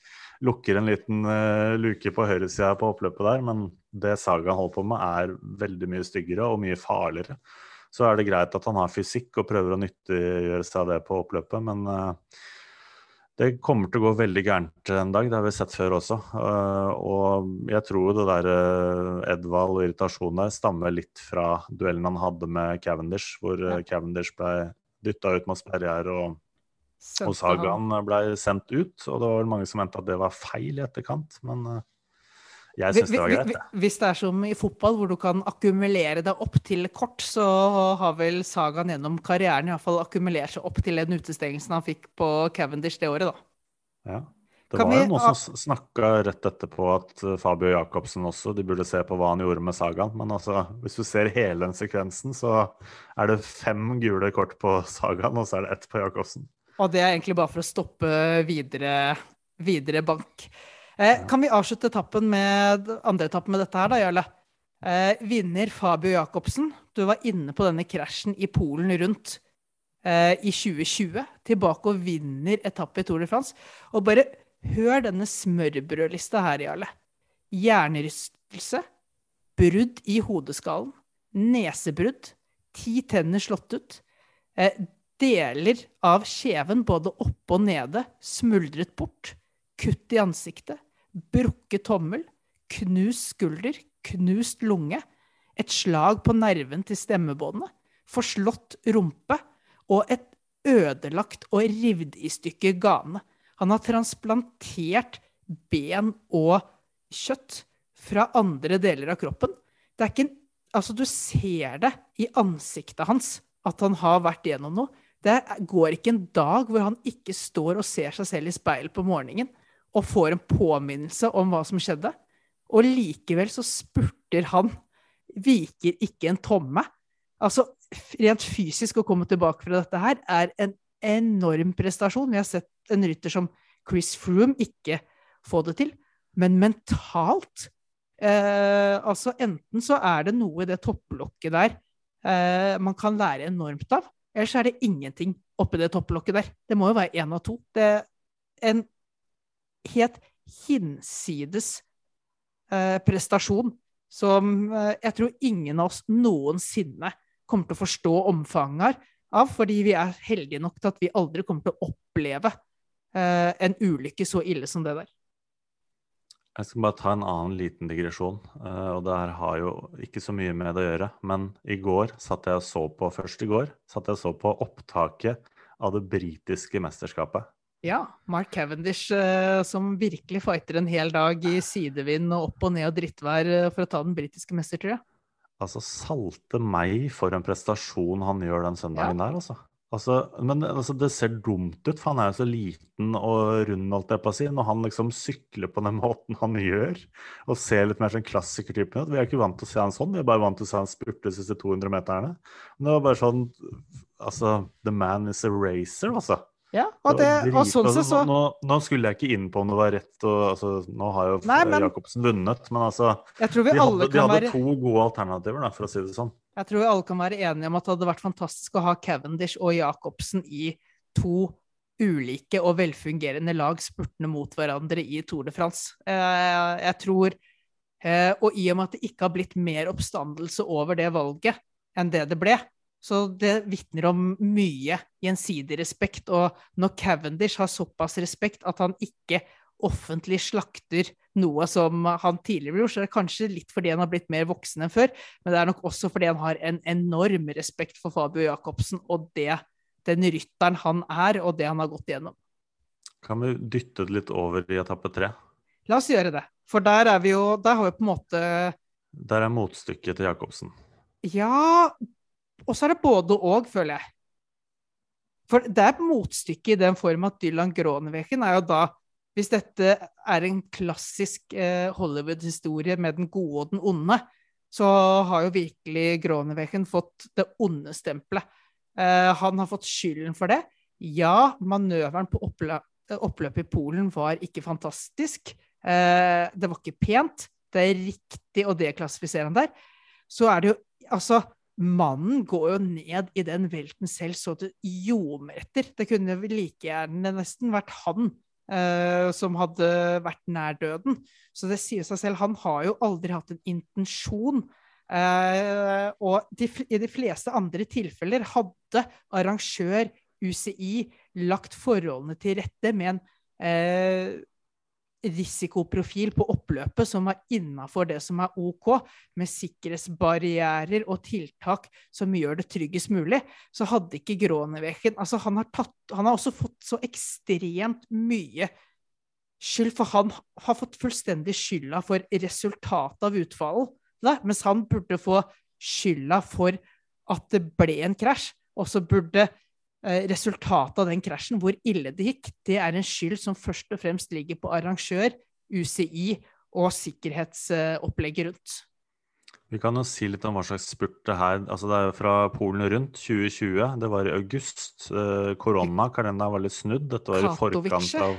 lukker en liten uh, luke på høyresida på oppløpet der. Men det Sagan holder på med, er veldig mye styggere og mye farligere. Så er det greit at han har fysikk og prøver å nyttiggjøre seg av det på oppløpet, men eh, det kommer til å gå veldig gærent en dag, det har vi sett før også. Eh, og jeg tror det der uh, Edvald og irritasjonen der stammer litt fra duellen han hadde med Cavendish, hvor eh, Cavendish ble dytta ut med sperregjerde og, og Sagaen Sagan ble sendt ut. Og det var mange som mente at det var feil i etterkant, men eh, jeg syns det var greit. ja. Hvis det er som i fotball, hvor du kan akkumulere deg opp til kort, så har vel Sagan gjennom karrieren i hvert fall akkumulert seg opp til den utestengelsen han fikk på Cavendish det året, da. Ja. Det Kan var jo noen som snakka rett etterpå at eh, Fabio Jacobsen også, de burde se på hva han gjorde med Sagaen. Men altså, hvis du ser hele den sekvensen, så er det fem gule kort på Sagaen, og så er det ett på Jacobsen. Og det er egentlig bare for å stoppe videre, videre bank. Eh, kan vi avslutte etappen med andre etappen med dette her, da, Jarle? Eh, vinner Fabio Jacobsen. Du var inne på denne krasjen i Polen rundt eh, i 2020. Tilbake og vinner etappe i Tour de France. Og bare hør denne smørbrødlista her, Jarle. Hjernerystelse, brudd i hodeskallen, nesebrudd, ti tenner slått ut. Eh, deler av kjeven, både oppe og nede, smuldret bort. Kutt i ansiktet. Brukket tommel. Knust skulder. Knust lunge. Et slag på nerven til stemmebåndet. Forslått rumpe. Og et ødelagt og rivd i stykker gane. Han har transplantert ben og kjøtt fra andre deler av kroppen. Det er ikke en, altså Du ser det i ansiktet hans at han har vært gjennom noe. Det går ikke en dag hvor han ikke står og ser seg selv i speil på morgenen og får en påminnelse om hva som skjedde. Og likevel så spurter han. Viker ikke en tomme. Altså, rent fysisk å komme tilbake fra dette her er en enorm prestasjon. Vi har sett en rytter som Chris Froome ikke få det til. Men mentalt eh, Altså, enten så er det noe i det topplokket der eh, man kan lære enormt av, ellers er det ingenting oppi det topplokket der. Det må jo være én av to. Det er en helt hinsides eh, prestasjon som eh, jeg tror ingen av oss noensinne kommer til å forstå omfanget av, fordi vi er heldige nok til at vi aldri kommer til å oppleve eh, en ulykke så ille som det der. Jeg skal bare ta en annen liten digresjon. og Det her har jo ikke så mye med det å gjøre. Men i går satt jeg og så på først i går, satt jeg og så på opptaket av det britiske mesterskapet. Ja, Mark Cavendish eh, som virkelig fighter en hel dag i sidevind og opp og ned og drittvær eh, for å ta den britiske mestertrøya. Altså, salte meg for en prestasjon han gjør den søndagen der, altså. altså men altså, det ser dumt ut, for han er jo så liten og rund, holdt jeg på å si, når han liksom sykler på den måten han gjør, og ser litt mer sånn klassikertypen ut. Vi er ikke vant til å se han sånn, vi er bare vant til å se han spurte de siste 200 meterne. Men det var bare sånn Altså, the man is a racer, altså. Ja, og, det, og sånn altså, sett så nå, nå skulle jeg ikke inn på om det var rett og altså, Nå har jo Nei, men- Jacobsen vunnet, men altså Jeg tror vi De hadde, de kan hadde være to gode alternativer, da, for å si det sånn. Jeg tror vi alle kan være enige om at det hadde vært fantastisk å ha Cavendish og Jacobsen i to ulike og velfungerende lag spurtende mot hverandre i Tour de France. Eh, Jeg tror eh, Og i og med at det ikke har blitt mer oppstandelse over det valget enn det det ble, så det vitner om mye gjensidig respekt. Og når Cavendish har såpass respekt at han ikke offentlig slakter noe som han tidligere gjorde, så er det kanskje litt fordi han har blitt mer voksen enn før, men det er nok også fordi han har en enorm respekt for Fabio Jacobsen og det, den rytteren han er, og det han har gått igjennom. Kan vi dytte det litt over i etappe tre? La oss gjøre det. For der er vi jo Der har vi på en måte Der er motstykket til Jacobsen. Ja Og så er det både og, føler jeg. For det er et motstykke i den form at Dylan Groneveken er jo da Hvis dette er en klassisk eh, Hollywood-historie med den gode og den onde, så har jo virkelig Groneveken fått det onde stempelet. Eh, han har fått skylden for det. Ja, manøveren på opplø oppløpet i Polen var ikke fantastisk. Eh, det var ikke pent. Det er riktig å deklassifisere han der. Så er det jo Altså, mannen går jo ned i den velten selv så det ljomer etter. Det kunne like gjerne nesten vært han eh, som hadde vært nær døden. Så det sier seg selv, han har jo aldri hatt en intensjon. Eh, og de, i de fleste andre tilfeller hadde arrangør UCI lagt forholdene til rette med en eh, risikoprofil på oppløpet som var innafor det som er OK, med sikkerhetsbarrierer og tiltak som gjør det tryggest mulig, så hadde ikke Groneveken altså han, har han har også fått så ekstremt mye skyld, for han har fått fullstendig skylda for resultatet av utfallet, mens han burde få skylda for at det ble en krasj, og så burde resultatet av den krasjen, hvor ille det gikk, det er en skyld som først og fremst ligger på arrangør, UCI og sikkerhetsopplegget rundt. Vi kan jo si litt om hva slags spurt det her altså Det er fra Polen rundt 2020. Det var i august. Korona, kalenderen var litt snudd. Dette var i forkant av,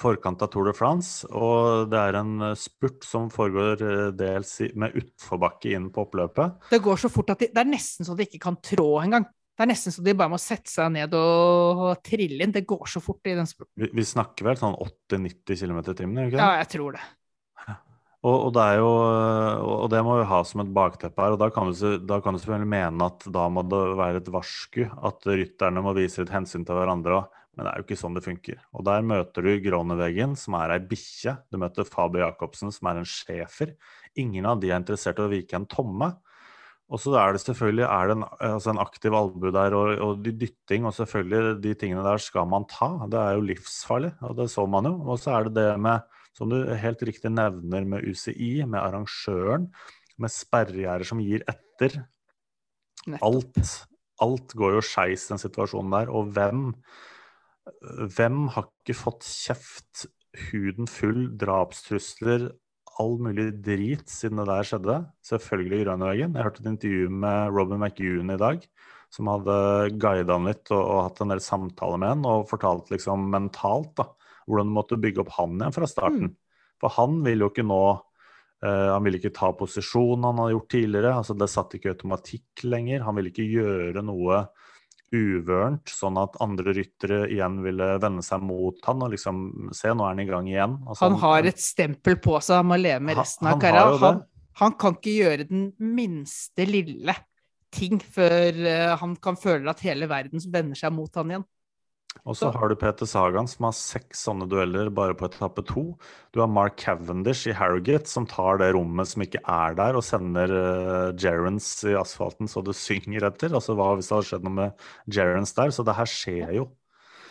forkant av Tour de France. Og det er en eh, spurt som foregår eh, dels med utforbakke inn på oppløpet. Det går så fort at de, det er nesten så de ikke kan trå engang. Det er nesten så de bare må sette seg ned og, og trille inn. Det går så fort i den spurten. Vi, vi snakker vel sånn 80-90 km i timen, gjør vi ikke det? Ja, jeg tror det. Og, og, det jo, og det må vi ha som et bakteppe her. og Da kan, du, da kan du selvfølgelig mene at da må det være et varsku, at rytterne må vise litt hensyn til hverandre òg. Men det er jo ikke sånn det funker. Og der møter du Groneveggen, som er ei bikkje. Du møter Fabio Jacobsen, som er en schæfer. Ingen av de er interessert i å vike en tomme. Og så er det selvfølgelig er det en, altså en aktiv albue der, og, og de dytting, og selvfølgelig de tingene der skal man ta. Det er jo livsfarlig, og det så man jo. Og så er det det med, som du helt riktig nevner, med UCI, med arrangøren, med sperregjerder som gir etter. Alt, alt går jo skeis den situasjonen der. Og hvem, hvem har ikke fått kjeft, huden full, drapstrusler, all mulig drit siden det der skjedde? Selvfølgelig Grønnevegen. Jeg hørte et intervju med Robin McEwan i dag, som hadde guida han litt og, og hatt en del samtaler med han, og fortalt liksom mentalt da, hvordan du måtte bygge opp han igjen fra starten. For han vil jo ikke nå Uh, han ville ikke ta posisjonen han hadde gjort tidligere. altså Det satt ikke automatikk lenger. Han ville ikke gjøre noe uvørent, sånn at andre ryttere igjen ville vende seg mot han og liksom Se, nå er han i gang igjen. Altså, Han har et stempel på seg han må leve med resten han av karrieren. Han, han kan ikke gjøre den minste lille ting før eh, han kan føle at hele verden vender seg mot han igjen. Og så har du Peter Sagan som har seks sånne dueller bare på etappe to. Du har Mark Cavendish i Harrogate som tar det rommet som ikke er der, og sender uh, Gerrans i asfalten så det synger etter. Altså hva hvis det hadde skjedd noe med Gerrans der? Så det her skjer jo.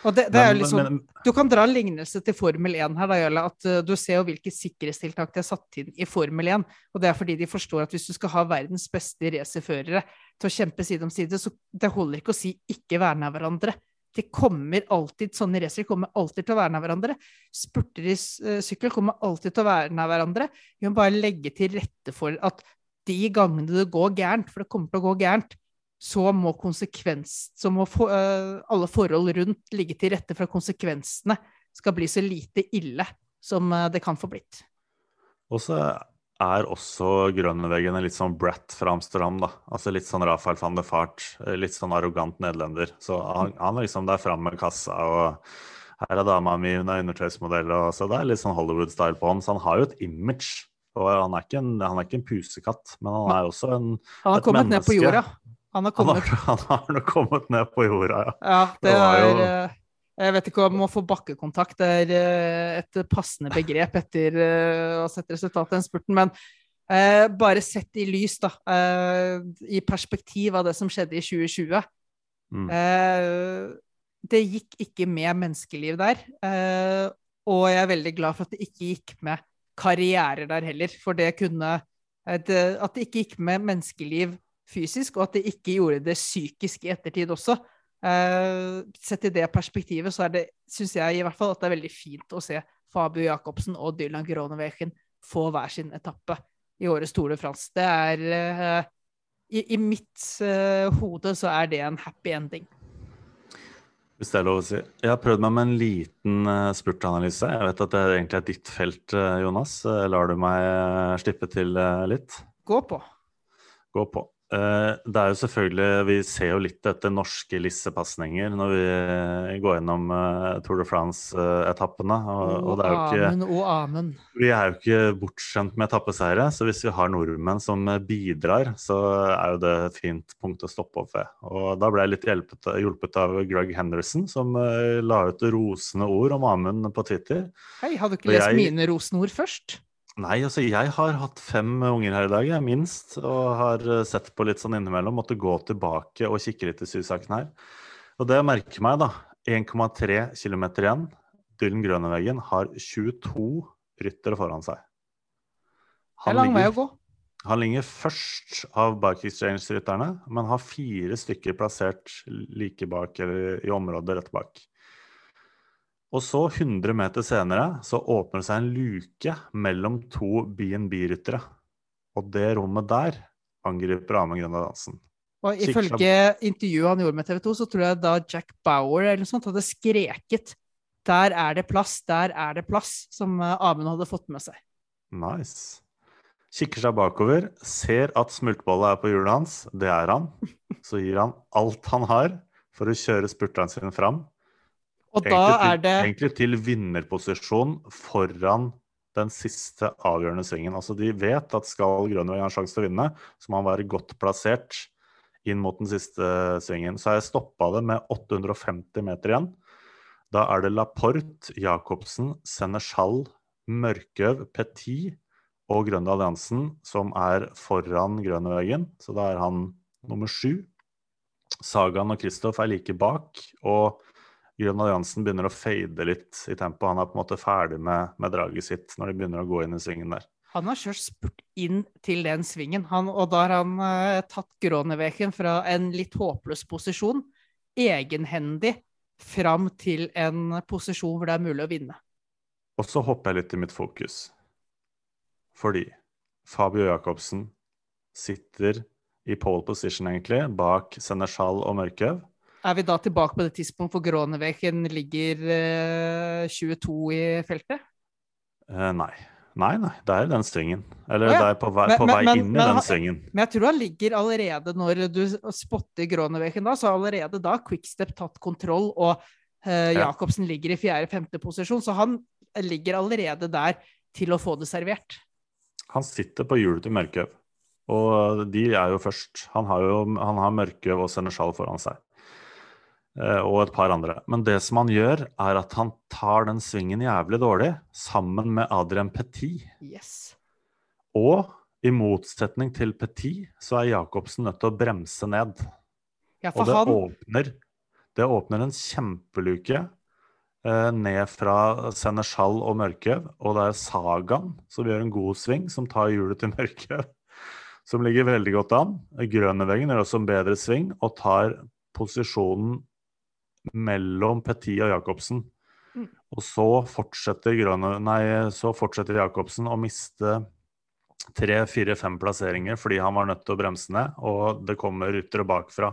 Og det, det er jo liksom, men- du kan dra en lignelse til Formel 1 her, da, Jølle. At uh, du ser jo hvilke sikkerhetstiltak de har satt inn i Formel 1. Og det er fordi de forstår at hvis du skal ha verdens beste racerførere til å kjempe side om side, så det holder ikke å si 'ikke verne av hverandre'. De kommer alltid, Sånne racer kommer alltid til å nær hverandre. Spurter i eh, sykkel kommer alltid til å nær hverandre. Vi må bare legge til rette for at de gangene det går gærent, for det kommer til å gå gærent, så må konsekvens, så må for, uh, alle forhold rundt ligge til rette for at konsekvensene skal bli så lite ille som øh, det kan få blitt. Og så er også Grønneveggen en litt sånn brat fra Amsterdam, da. Altså litt sånn Rafael van de Fart, eh, litt sånn arrogant nederlender. Så han, han er liksom der framme med kassa og her er dama mi, hun er undertøysmodell, og så det er litt sånn Hollywood-style på han. Så han har jo et image. Og han er ikke en, han er ikke en pusekatt, men han er også en Han har Et kommet ned på jorda. Han har Han har, kommet han har nok kommet ned på jorda, ja. Ja, det Det var er jo- øh, Jeg vet ikke om å få bakkekontakt er øh, et passende begrep etter øh, å ha sett resultatet i den spurten, men eh, bare sett i lys, da, eh, i perspektiv av det som skjedde i 2020 Mm. Eh, det gikk ikke med menneskeliv der. eh, og jeg er veldig glad for at det ikke gikk med karrierer der heller. For det kunne eh, At det ikke gikk med menneskeliv fysisk, og at det ikke gjorde det psykisk i ettertid også. Eh, sett i det perspektivet så er det, syns jeg i hvert fall at det er veldig fint å se Fabio Jacobsen og Dylan Gronewegen få hver sin etappe i årets Tour de France. Det er uh, i, I mitt uh, hode så er det en happy ending. Hvis det er lov å si. Jeg har prøvd meg med en liten spurtanalyse. Jeg vet at det egentlig er ditt felt, Jonas. Lar du meg slippe til litt? Gå på. Gå på. Eh, Det er jo selvfølgelig Vi ser jo litt etter norske lissepasninger når vi eh, går gjennom eh, Tour de France-etappene. Og, og det er jo ikke amen, og amen. Vi er jo ikke bortskjemt med etappeseiere, så hvis vi har nordmenn som bidrar, så er jo det et fint punkt å stoppe opp ved. Og da ble jeg litt hjulpet, hjulpet av Greg Henderson, som la ut rosende ord om Amund på Twitter. Hei, hadde du ikke lest jeg- mine rosenord først? Nei, altså jeg har hatt fem unger her i dag, jeg, minst, og har eh, sett på litt sånn innimellom. Måtte gå tilbake og kikke litt i sysaken her. Og det jeg merker meg, da, 1,3 km igjen. Dylan Grønneveggen har 22 ryttere foran seg. Det er lang vei å gå. Han ligger først av Bike Exchange-rytterne, men har fire stykker plassert like bak, eller i området rett bak. Og så, 100 meter senere, så åpner det seg en luke mellom to BNB-ryttere. Og det rommet der angriper Amund Grøndahl Hansen. Og ifølge intervjuet han gjorde med TV 2, så tror jeg da Jack Bauer eller noe sånt hadde skreket 'Der er det plass, der er det plass', som eh, Amund hadde fått med seg. Nice. Kikker seg bakover, ser at smultbollet er på hjulet hans. Det er han. Så gir han alt han har for å kjøre spurteren sin fram. Og da Egentlig til, er det egentlig til vinnerposisjon foran den siste avgjørende svingen. Altså De vet at skal Grønvang ha en sjanse til å vinne, så må han være godt plassert inn mot den siste svingen. Så har jeg stoppa det med 850 meter igjen. Da er det Laporte, Jacobsen, Senechal, Mørkøv, Petit og Grønne alliansen som er foran Grønnevegen. så da er han nummer sju. Sagaen og Kristoff er like bak, og Grønn alliansen begynner å fade litt i tempo. Han er på en måte ferdig med, med draget sitt når de begynner å gå inn i svingen der. Han har kjørt spurt inn til den svingen, han, og da har han eh, tatt Groneveken fra en litt håpløs posisjon, egenhendig, fram til en posisjon hvor det er mulig å vinne. Og så hopper jeg litt i mitt fokus. Fordi Fabio Jacobsen sitter i pole position, egentlig, bak Seneschal og Mørkøv. Er vi da tilbake på det tidspunkt hvor Gråneveken ligger eh, 22 i feltet? Eh, nei. Nei, nei, det er den svingen. Eller oh, ja. det er på vei, Men- på vei men- inn i den svingen. Men jeg tror han ligger allerede når du spotter Gråneveken da, så har allerede da Quickstep tatt kontroll, og eh, Ja. Ligger i fjerde-femte posisjon, så han ligger allerede der til å få det servert. Han sitter på hjulet til Mørkøv, og de er jo først. Han har jo han har Mørkøv og Seneschal foran seg. Eh, og et par andre. Men det som han gjør, er at han tar den svingen jævlig dårlig, sammen med Adrian Petit. Yes. Og i motsetning til Petit, så er Jacobsen nødt til å bremse ned. Ja, Og det han åpner, det åpner en kjempeluke eh, ned fra Seneschal og Mørkøv, og det er Sagaen som gjør en god sving, som tar hjulet til Mørkøv, som ligger veldig godt an. Grønneveggen gjør også en bedre sving og tar posisjonen mellom Petit og Jacobsen. Mm. Og så fortsetter, Grønne, nei, så fortsetter Jacobsen å miste tre, fire, fem plasseringer fordi han var nødt til å bremse ned, og det kommer ryttere bakfra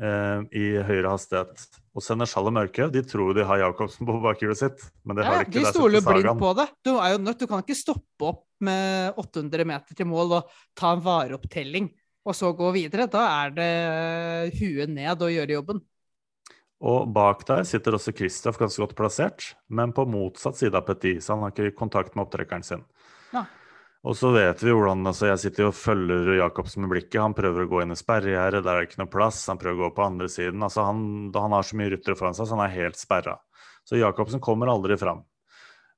eh, i høyere hastighet. Og Seneschal og Mørke de tror de har Jacobsen på bakhjulet sitt, men det ja, har de ikke. de stoler blindt på det. Du er jo nødt, du kan ikke stoppe opp med 800 meter til mål og ta en vareopptelling, og så gå videre. Da er det huet ned og gjøre jobben. Og bak der sitter også Kristoff ganske godt plassert, men på motsatt side av Petit, så han har ikke kontakt med opptrekkeren sin. Ja. Og så vet vi hvordan altså Jeg sitter og følger Jacobsen med blikket. Han prøver å gå inn i sperregjerdet, der er det ikke noe plass. Han prøver å gå på andre siden. altså Han, han har så mye ryttere foran seg, så han er helt sperra. Så Jacobsen kommer aldri fram.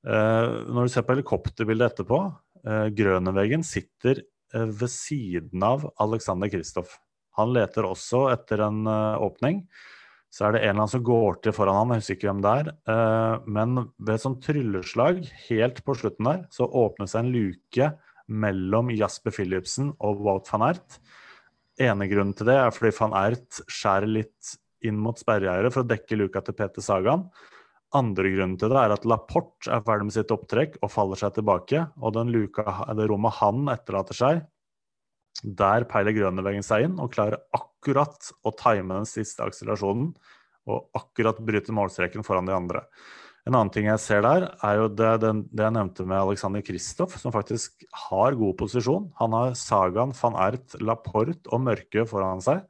Eh, når du ser på helikopterbildet etterpå, eh, Grøneveggen sitter eh, ved siden av Alexander Kristoff. Han leter også etter en eh, åpning. Så er det en eller annen som går til foran han, jeg husker ikke hvem det er. Eh, men ved et sånt trylleslag helt på slutten der, så åpner seg en luke mellom Jasper Philipsen og Wout van Ert. Ene grunnen til det er fordi van Ert skjærer litt inn mot sperregjerdet for å dekke luka til Peter Sagan. Andre grunnen til det er at Laporte er ferdig med sitt opptrekk og faller seg tilbake. Og den luka, det rommet han etterlater seg, der peiler Grønneveggen seg inn og klarer akkurat å time den siste akselerasjonen og akkurat bryte målstreken foran de andre. En annen ting jeg ser der, er jo det, den, det jeg nevnte med Alexander Kristoff, som faktisk har god posisjon. Han har Sagan, van Ert, Laporte og Mørke foran seg.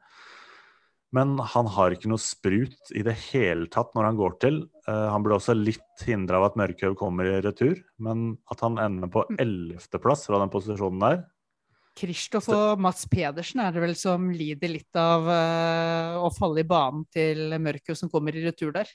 Men han har ikke noe sprut i det hele tatt når han går til. Uh, han ble også litt hindra av at Mørkhaug kommer i retur, men at han ender på ellevteplass fra den posisjonen der, Kristoff og Mats Pedersen er det vel som lider litt av uh, å falle i banen til Mørkø som kommer i retur der.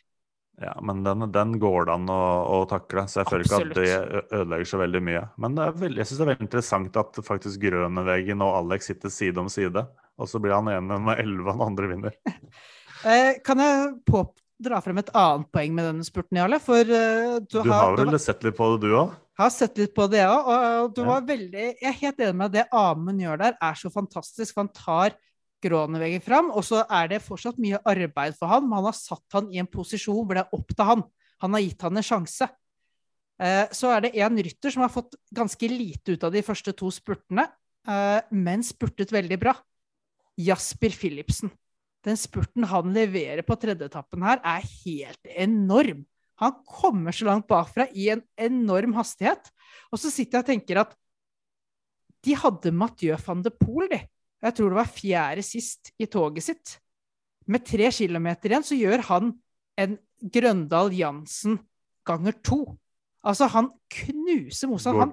Ja, men den, den går det an å, å takle, så jeg føler ikke at det ødelegger så veldig mye. Men det er veldig, jeg syns det er veldig interessant at faktisk Grøneveggen og Alex sitter side om side. Og så blir han ene med elleve, den andre vinner. Eh, kan jeg på, dra frem et annet poeng med denne spurten, Jarle? For uh, du, Du har du vel sett litt på det, du òg? Har sett litt på det, òg, Og du var veldig Jeg er helt enig med at det Amund gjør der, er så fantastisk. Han tar Groneveggen fram, og så er det fortsatt mye arbeid for han, men han har satt han i en posisjon hvor det er opp til han. Han har gitt han en sjanse. Eh, så er det en rytter som har fått ganske lite ut av de første to spurtene, eh, men spurtet veldig bra. Jasper Philipsen. Den spurten han leverer på tredjeetappen her, er helt enorm. Han kommer så langt bakfra i en enorm hastighet. Og så sitter jeg og tenker at de hadde Mathieu van de Poel, de. Jeg tror det var fjerde sist i toget sitt. Med tre kilometer igjen så gjør han en Grøndal Jansen ganger to. Altså, han knuser motstand. Han,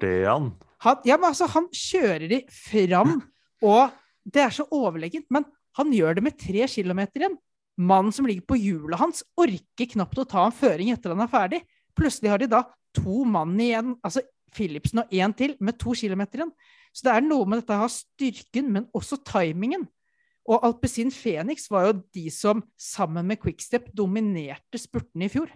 han, ja, men altså, han kjører de fram, og det er så overlegent. Men han gjør det med tre kilometer igjen. Mannen som ligger på hjulet hans, orker knapt å ta en føring etter han er ferdig. Plutselig har de da to mann igjen, altså Philipsen og én til med to kilometer igjen. Så det er noe med dette å ha styrken, men også timingen. Og Alpezin Phoenix var jo de som sammen med Quickstep dominerte spurtene i fjor.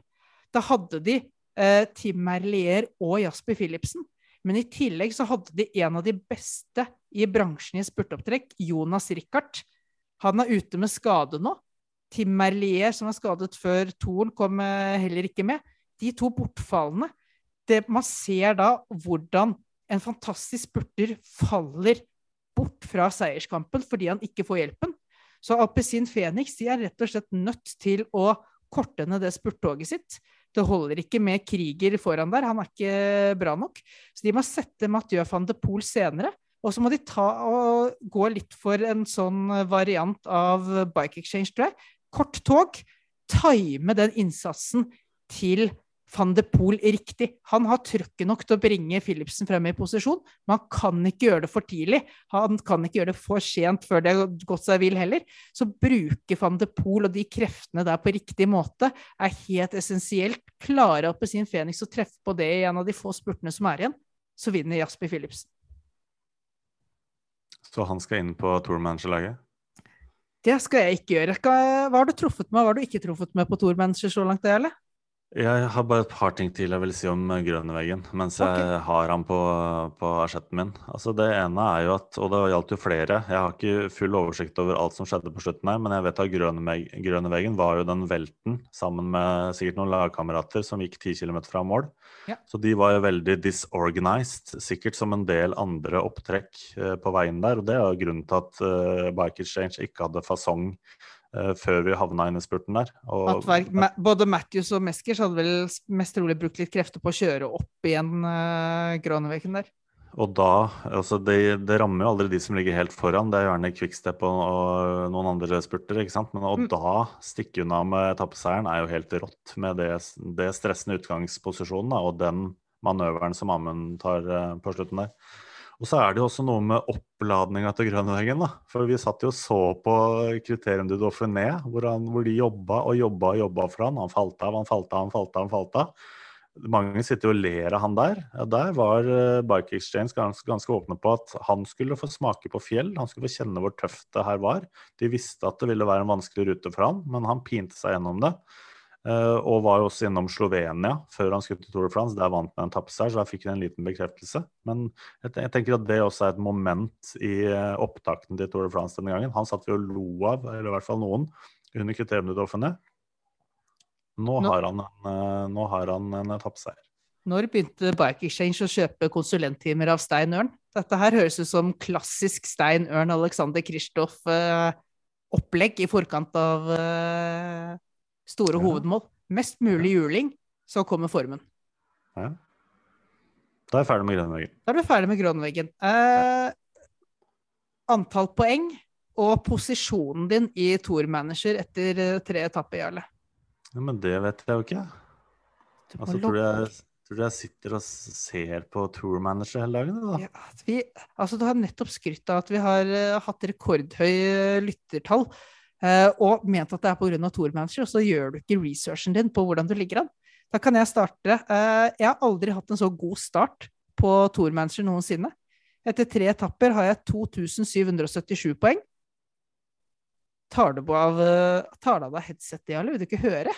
Da hadde de eh, Tim Merlier og Jasper Philipsen. Men i tillegg så hadde de en av de beste i bransjen i spurtopptrekk, Jonas Richard. Han er ute med skade nå. Tim Merlier, som var skadet før Toren, kom eh, heller ikke med. De to bortfallene det, Man ser da hvordan en fantastisk spurter faller bort fra seierskampen fordi han ikke får hjelpen. Så Alpezin Phoenix de er rett og slett nødt til å korte ned det spurttoget sitt. Det holder ikke med Krieger foran der, han er ikke bra nok. Så de må sette Mathieu van de Poel senere. Og så må de ta og gå litt for en sånn variant av Bike Exchange, tror jeg. Kort tog. Time den innsatsen til van de Poel riktig. Han har trøkket nok til å bringe Philipsen frem i posisjon, men han kan ikke gjøre det for tidlig. Han kan ikke gjøre det for sent før det har gått seg vill heller. Så bruke van de Poel og de kreftene der på riktig måte er helt essensielt. Klarer Appelsin Phoenix å treffe på det i en av de få spurtene som er igjen, så vinner Jasper Philipsen. Så han skal inn på tourmanager-laget? Det skal jeg ikke gjøre. Hva har du truffet med, hva har du ikke truffet med på tourmanager så langt, Jarle? Jeg har bare et par ting til jeg vil si om Grønneveggen mens jeg okay. har han på, på asjetten min. Altså Det ene er jo at, og det gjaldt jo flere, jeg har ikke full oversikt over alt som skjedde på slutten her, men jeg vet at Grønneveggen var jo den velten sammen med sikkert noen lagkamerater som gikk 10 km fra mål. Ja. Så de var jo veldig disorganized, sikkert som en del andre opptrekk eh, på veien der. Og det er jo grunnen til at uh, Bike Exchange ikke hadde fasong uh, før vi havna inn i spurten der. Og, var, både Matthews og Meskers hadde vel mest trolig brukt litt krefter på å kjøre opp igjen Groneveken der. Og da, altså det, det, rammer jo aldri de som ligger helt foran, det er gjerne Quickstep og, og noen andre spurter. ikke sant? Men å mm. da stikke unna med etappeseieren er jo helt rått, med det, det stressende utgangsposisjonen da, og den manøveren som Amund tar uh, på slutten der. Og så er det jo også noe med oppladninga til Grønveggen. da. For vi satt jo og så på kriterium du Dauphiné, hvor, han, hvor de jobba og jobba og jobba for han. Han falt av, han falt av, han falt av. han falt av. Mange sitter jo og ler av han der. Ja, der var uh, Bike Exchange ganske, ganske, åpne på at han skulle få smake på fjell. Han skulle få kjenne hvor tøft det her var. De visste at det ville være en vanskelig rute for han, men han pinte seg gjennom det. Uh, og var jo også innom Slovenia før han skulle til Tour de France. Der vant han en tappeseier, så da fikk han en liten bekreftelse. Men jeg, tenker at det også er et moment i uh, opptakten til Tour de France denne gangen. Han satt vi og lo av, eller i hvert fall noen, under kriterium til Dauphiné. Nå, nå, har han en, uh, nå har han en etappeseier. Når begynte Bike Exchange å kjøpe konsulenttimer av Stein Ørn? Dette her høres ut som klassisk Stein Ørn Alexander Kristoff-opplegg i forkant av Store ja. hovedmål. Mest mulig juling, så kommer formen. Ja. Da er jeg ferdig med grønnveggen. Da er du ferdig med grønnveggen. Eh, antall poeng og posisjonen din i Tour Manager etter eh, tre etapper, Jarle? Ja, men det vet jeg jo ikke. Altså, tror du jeg, tror jeg sitter og ser på Tour Manager hele dagen? Da? Ja, vi, altså, du har nettopp skrytt av at vi har uh, hatt rekordhøy lyttertall. Uh, og ment at det er pga. Tourmanager, og så gjør du ikke researchen din på hvordan du ligger an. Da kan jeg starte. Uh, jeg har aldri hatt en så god start på Tourmanager noensinne. Etter tre etapper har jeg 2777 poeng. Tar du av, tar av deg headsetet, Jarle? Vil du ikke høre?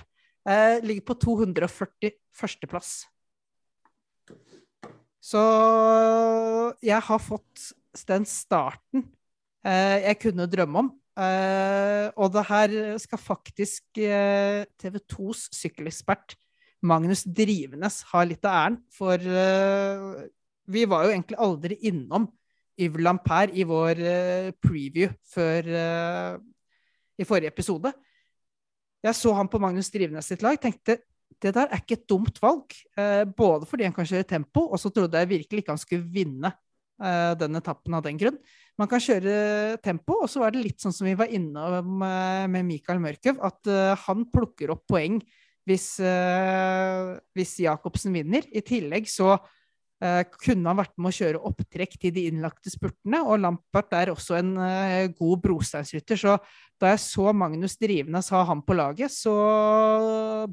Eh, ligger på 241.-plass. Så jeg har fått den starten jeg kunne drømme om. Eh, og det her skal faktisk uh, TV 2s sykkelekspert Magnus Drivenes ha litt av æren. For uh, vi var jo egentlig aldri innom Yves Lampert i vår preview før i forrige episode. Jeg så han på Magnus Drivenes sitt lag, tenkte det der er ikke et dumt valg. både fordi han kan kjøre tempo, og så trodde jeg virkelig ikke han skulle vinne den etappen av den grunn. Man kan kjøre tempo, og så var det litt sånn som vi var innom eh, med Mikael Mørkøv, at han plukker opp poeng hvis, hvis Jacobsen vinner. I tillegg så kunne han vært med å kjøre opptrekk til de innlagte spurtene, og Lampart er også en god brosteinsrytter. Så da jeg så Magnus Drivenes ha han på laget, så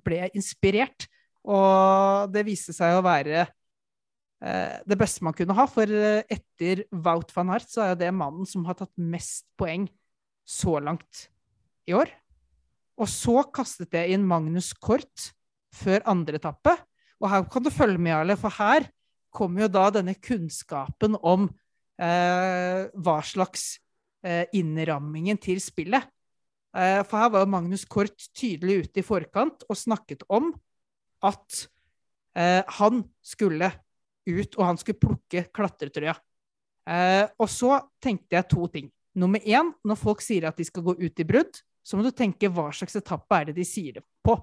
ble jeg inspirert. Og det viste seg å være eh, det beste man kunne ha. For eh, etter Wout van Hart så er jo det mannen som har tatt mest poeng så langt i år. Og så kastet jeg inn Magnus Kort før andre etappe. Og her kan du følge med, Jarle, for her kommer jo da denne kunnskapen om eh, hva slags eh, innrammingen til spillet. Eh, for her var jo Magnus Kort tydelig ute i forkant og snakket om at eh, han skulle ut, og han skulle plukke klatretrøya. Eh, og så tenkte jeg to ting. Nummer én, når folk sier at de skal gå ut i brudd, så må du tenke hva slags etappe er det de sier det på.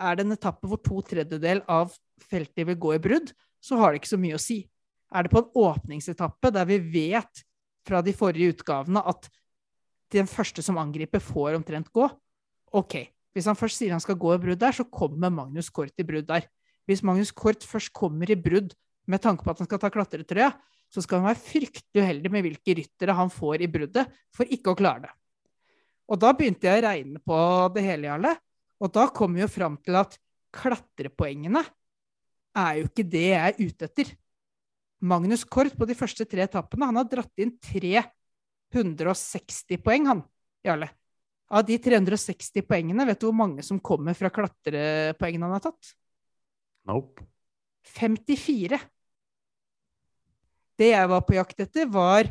Er det en etappe hvor to tredjedel av feltet vil gå i brudd, så har det ikke så mye å si. Er det på en åpningsetappe der vi vet fra de forrige utgavene at den første som angriper, får omtrent gå? OK. Hvis han først sier han skal gå i brudd der, så kommer Magnus Kort i brudd der. Hvis Magnus Kort først kommer i brudd med tanke på at han skal ta klatretrøya, så skal han være fryktelig uheldig med hvilke ryttere han får i bruddet for ikke å klare det. Og da begynte jeg å regne på det hele, Jarle. Og da kom vi jo fram til at klatrepoengene er jo ikke det jeg er ute etter. Magnus Kort på de første tre etappene han har dratt inn 360 poeng, han, Jarle. Av de 360 poengene, vet du hvor mange som kommer fra klatrepoengene han har tatt? Nope. 54. Det jeg var på jakt etter, var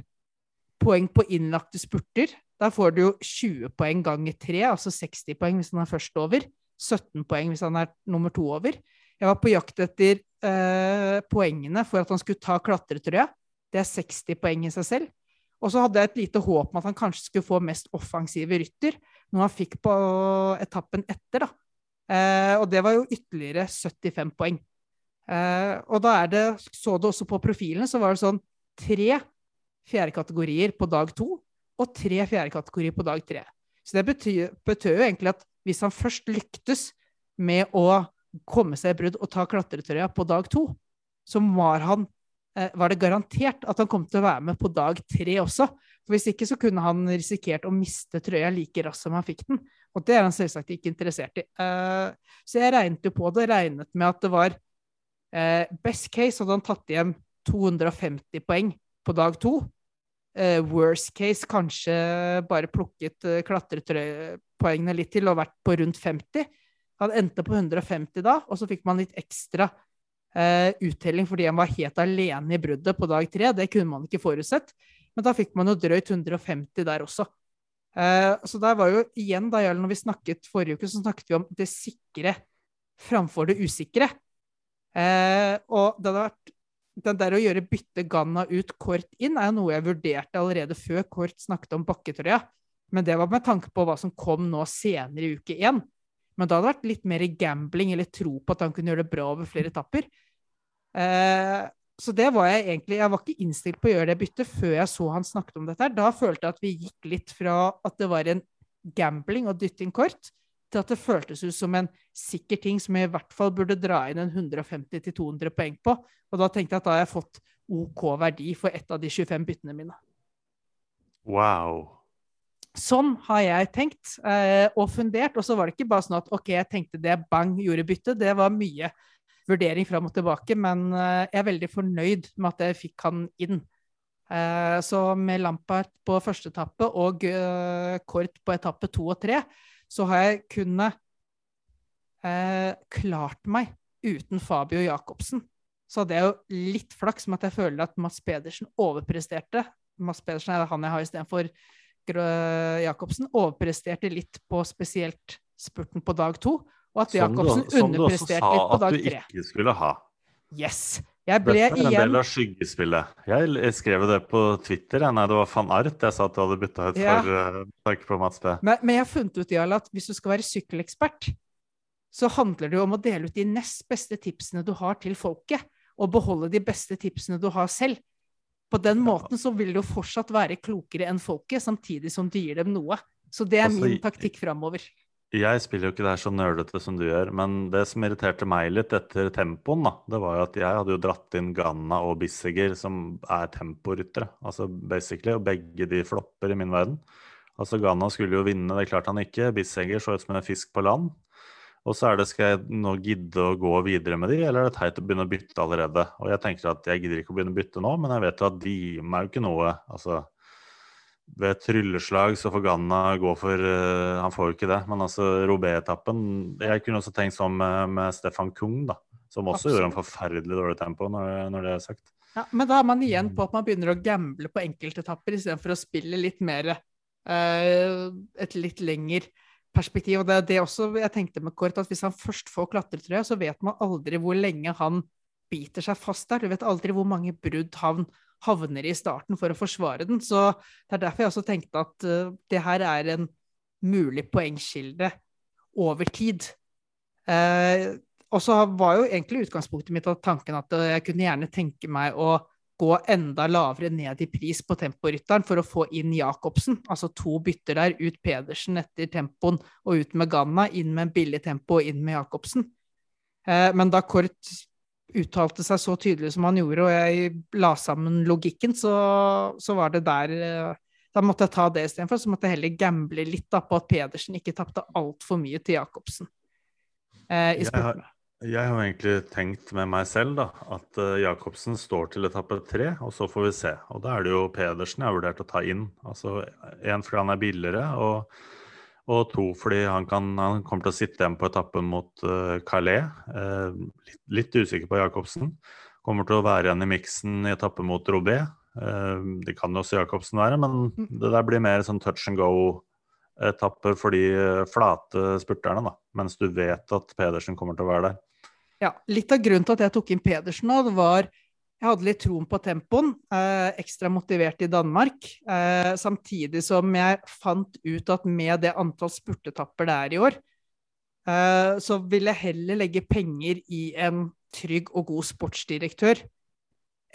poeng på innlagte spurter. Da får du jo 20 poeng ganger 3, altså 60 poeng hvis han er først over. 17 poeng hvis han er nummer to over. Jeg var på jakt etter eh, poengene for at han skulle ta klatretrøya. Det er 60 poeng i seg selv. Og så hadde jeg et lite håp om at han kanskje skulle få mest offensive rytter, noe han fikk på etappen etter, da. Eh, og det var jo ytterligere 75 poeng. Eh, og da er det, så du også på profilene, så var det sånn tre fjerdekategorier på dag to og tre fjerdekategorier på dag tre. Så det betyr, betyr jo egentlig at hvis han først lyktes med å komme seg i brudd og ta klatretrøya på dag to, så var, han, eh, var det garantert at han kom til å være med på dag tre også. For Hvis ikke så kunne han risikert å miste trøya like raskt som han fikk den. Og det er han selvsagt ikke interessert i. Uh, så jeg regnet jo på det, regnet med at det var uh, Best case hadde han tatt hjem 250 poeng på dag to. Worst case kanskje bare plukket klatrepoengene litt til og vært på rundt 50. Han endte på 150 da, og så fikk man litt ekstra eh, uttelling fordi han var helt alene i bruddet på dag tre. Det kunne man ikke forutsett. Men da fikk man jo drøyt 150 der også. Eh, så der var jo igjen, da, når vi snakket forrige uke, så snakket vi om det sikre framfor det usikre. Eh, og det hadde vært den der å gjøre bytte Ganna ut, Kort inn, er jo noe jeg vurderte allerede før Kort snakket om bakketrøya. Men det var med tanke på hva som kom nå senere i uke én. Men da hadde det vært litt mer gambling eller tro på at han kunne gjøre det bra over flere etapper. Eh, så det var jeg egentlig Jeg var ikke innstilt på å gjøre det byttet før jeg så han snakket om dette. Da følte jeg at vi gikk litt fra at det var en gambling å dytte inn kort, til at det føltes ut som en sikker ting som jeg i hvert fall burde dra inn en 150-200 poeng på. Og da tenkte jeg at da har jeg fått OK verdi for ett av de 25 byttene mine. Wow. Sånn har jeg tenkt eh, og fundert. Og så var det ikke bare sånn at OK, jeg tenkte det, bang, gjorde byttet. Det var mye vurdering fram og tilbake, men eh, jeg er veldig fornøyd med at jeg fikk han inn. Eh, så med Lampard på første etappe og eh, Kort på etappe to og tre, så har jeg kunnet eh, klart meg uten Fabio Jacobsen. Så hadde jeg jo litt flaks med at jeg føler at Mats Pedersen overpresterte. Mats Pedersen er han jeg har istedenfor Jacobsen. Overpresterte litt på spesielt spurten på dag to. Og at Jacobsen underpresterte litt på dag tre. Som du også sa at du ikke skulle ha. Yes. Jeg ble Dette er en igjen del av skyggespillet. Jeg skrev det på Twitter. Nei, det var van Art jeg sa at du hadde bytta ut Ja. for uh, takk på Mats B. Men, men jeg har funnet ut Jarl, at hvis du skal være sykkelekspert, så handler det jo om å dele ut de nest beste tipsene du har til folket, og beholde de beste tipsene du har selv. På den måten så vil du fortsatt være klokere enn folket, samtidig som du gir dem noe. Så det er Altså, min taktikk framover. Jeg spiller jo ikke det her så nerdete som du gjør, men det som irriterte meg litt etter tempoen, da, det var jo at jeg hadde jo dratt inn Ganna og Bissiger, som er temporyttere, altså basically, og begge de flopper i min verden. Altså Ganna skulle jo vinne, det klarte han ikke. Bissiger så ut som en fisk på land. Og så er det skal jeg nå gidde å gå videre med de, eller er det teit å begynne å bytte allerede? Og jeg tenker at jeg gidder ikke å begynne å bytte nå, men jeg vet jo at de gir meg jo ikke noe. Altså, ved et trylleslag så får Ganna gå for uh, Han får jo ikke det, men altså Robé-etappen Jeg kunne også tenkt sånn med, med Stefan Kung, da. Som også Absolutt. gjorde en forferdelig dårlig tempo, når, når, det er sagt. Ja, Men da er man igjen på at man begynner å gamble på enkeltetapper istedenfor å spille litt mer uh, Et litt lengre perspektiv. Og det er det også jeg tenkte med Kort, at hvis han først får klatretrøya, så vet man aldri hvor lenge han biter seg fast der. Du vet aldri hvor mange brudd han havner i starten for å forsvare den. Så det er derfor jeg også tenkte at uh, det her er en mulig poengkilde over tid. Uh, og så var jo egentlig utgangspunktet mitt av tanken at jeg kunne gjerne tenke meg å gå enda lavere ned i pris på temporytteren for å få inn Jacobsen. Altså to bytter der, ut Pedersen etter tempoen og ut med Ganna, inn med en billig tempo og inn med Jacobsen. Eh, men da Kort uttalte seg så tydelig som han gjorde, og jeg la sammen logikken, så, så var det der eh, Da måtte jeg ta det istedenfor. Så måtte jeg heller gamble litt da, på at Pedersen ikke tapte altfor mye til Jacobsen. Eh, i spurten. Jeg har egentlig tenkt med meg selv da, at uh, Jacobsen står til etappe tre, og så får vi se. Og da er det jo Pedersen jeg har vurdert å ta inn. Altså Én fordi han er billigere, og, og to fordi han, kan, han, kommer til å sitte igjen på etappen mot uh, Calais. Uh, litt, litt, usikker på Jacobsen. Kommer til å være igjen i miksen i etappe mot Robé. det kan jo også Jacobsen være, men det der blir mer sånn touch and go etapper for de flate spurterne, da. Mens du vet at Pedersen kommer til å være der. Ja, litt av grunnen til at jeg tok inn Pedersen nå, det var jeg hadde litt troen på tempoen. Eh, ekstra motivert i Danmark. Eh, samtidig som jeg fant ut at med det antall spurtetapper det er i år, eh, så vil jeg heller legge penger i en trygg og god sportsdirektør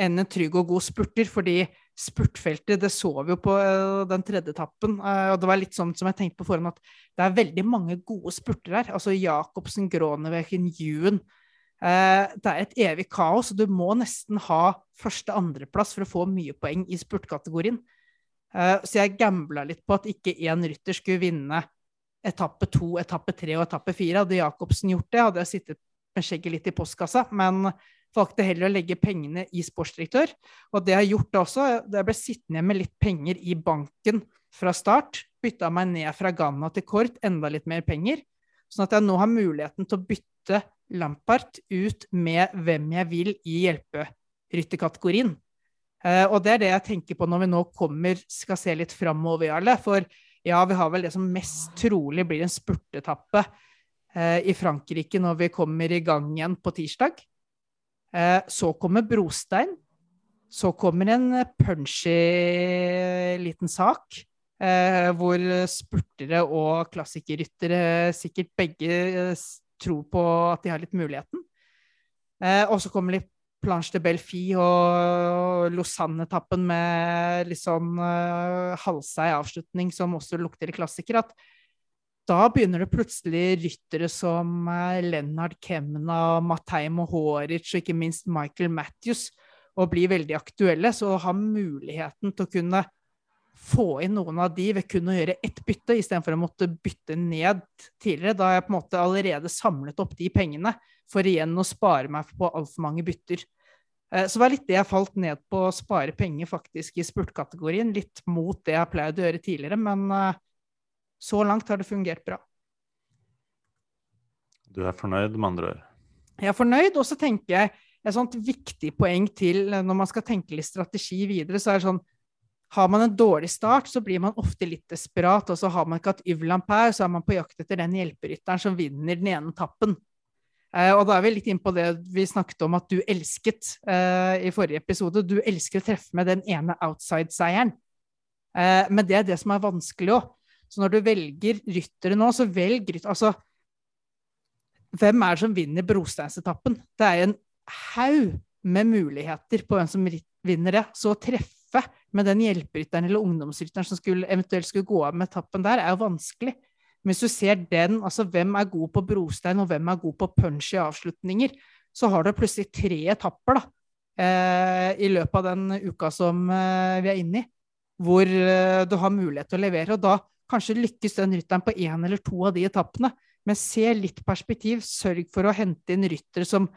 enn en trygg og god spurter. Fordi spurtfeltet, det så vi jo på uh, den tredje etappen. Uh, og det var litt sånn som jeg tenkte på forhånd, at det er veldig mange gode spurter her. Altså Jacobsen, Groneveken, Juen. Eh, det er et evig kaos, og du må nesten ha første-andreplass for å få mye poeng i spurtkategorien. Eh, så jeg gambla litt på at ikke én rytter skulle vinne etappe to, etappe tre og etappe fire. Hadde Jacobsen gjort det, hadde jeg sittet med skjegget litt i postkassa. Men valgte heller å legge pengene i sportsdirektør. Og det jeg har gjort også, det jeg ble sittende med litt penger i banken fra start. Bytta meg ned fra Ghana til Kort, enda litt mer penger. Sånn at jeg nå har muligheten til å bytte Lampart ut med hvem jeg vil i hjelperytterkategorien. Uh, og det er det jeg tenker på når vi nå kommer, skal se litt framover, Jarle. For ja, vi har vel det som mest trolig blir en spurtetappe uh, i Frankrike når vi kommer i gang igjen på tirsdag. Uh, så kommer brostein. Så kommer en punchy liten sak. Hvor spurtere og klassikerryttere sikkert begge tror på at de har litt muligheten. Eh, og så kommer litt Planche de Belfi og Lausanne-etappen med litt sånn uh, halvseig avslutning som også lukter klassiker. At da begynner det plutselig ryttere som Lennart Kemna, Matei Mohoric og ikke minst Michael Matthews å bli veldig aktuelle. Så å ha muligheten til å kunne få inn noen av de ved kun å gjøre ett bytte, istedenfor å måtte bytte ned tidligere. Da har jeg på en måte allerede samlet opp de pengene for igjen å spare meg på altfor mange bytter. Eh, så det var litt det jeg falt ned på, å spare penger faktisk i spurtkategorien. Litt mot det jeg pleide å gjøre tidligere, men eh, så langt har det fungert bra. Du er fornøyd, med andre ord? Jeg er fornøyd, og så tenker jeg et sånt viktig poeng til når man skal tenke litt strategi videre, så er det sånn har man en dårlig start, så blir man ofte litt desperat. Og så har man ikke hatt Yves Lampert, så er man på jakt etter den hjelperytteren som vinner den ene tappen. Eh, og da er vi litt inne på det vi snakket om at du elsket eh, i forrige episode. Du elsker å treffe med den ene outside-seieren. Eh, men det er det som er vanskelig òg. Så når du velger ryttere nå, så velg rytter Altså, hvem er det som vinner brosteinsetappen? Det er en haug med muligheter på hvem som vinner det. Så treff treffe med den hjelperytteren eller ungdomsrytteren som skulle, eventuelt skulle gå av med etappen der, er jo vanskelig. Hvis du ser den, altså hvem er god på brostein, og hvem er god på punch i avslutninger, så har du plutselig tre etapper da, eh, i løpet av den uka som eh, vi er inne i, hvor eh, du har mulighet til å levere. Og da kanskje lykkes den rytteren på én eller to av de etappene. Men se litt perspektiv. Sørg for å hente inn ryttere som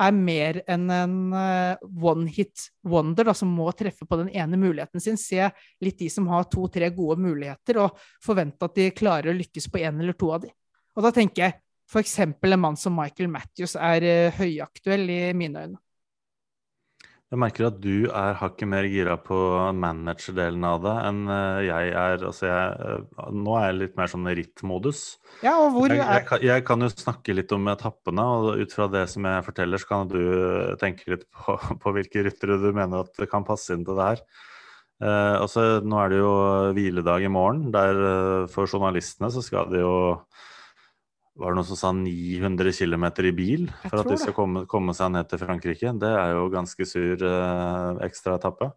er mer enn en eh, one hit wonder, da, som må treffe på den ene muligheten sin. Se litt de som har to-tre gode muligheter, og forvente at de klarer å lykkes på én eller to av de. Og da tenker jeg f.eks. en mann som Michael Matthews er uh, høyaktuell i mine øyne. Jeg merker at du er hakket mer gira på managerdelen av det enn eh, jeg er. Altså jeg, eh, nå er jeg litt mer sånn rittmodus. Ja, og hvor Jeg, er jeg, kan- jeg kan jo snakke litt om etappene, og ut fra det som jeg forteller, så kan du tenke litt på, på hvilke ryttere du mener at kan passe inn til det her. Eh, altså, nå er det jo hviledag i morgen, der eh, for journalistene så skal de jo Var det noen som sa 900 km i bil for at de skal komme, komme seg ned til Frankrike? Det er jo ganske sur eh, ekstraetappe.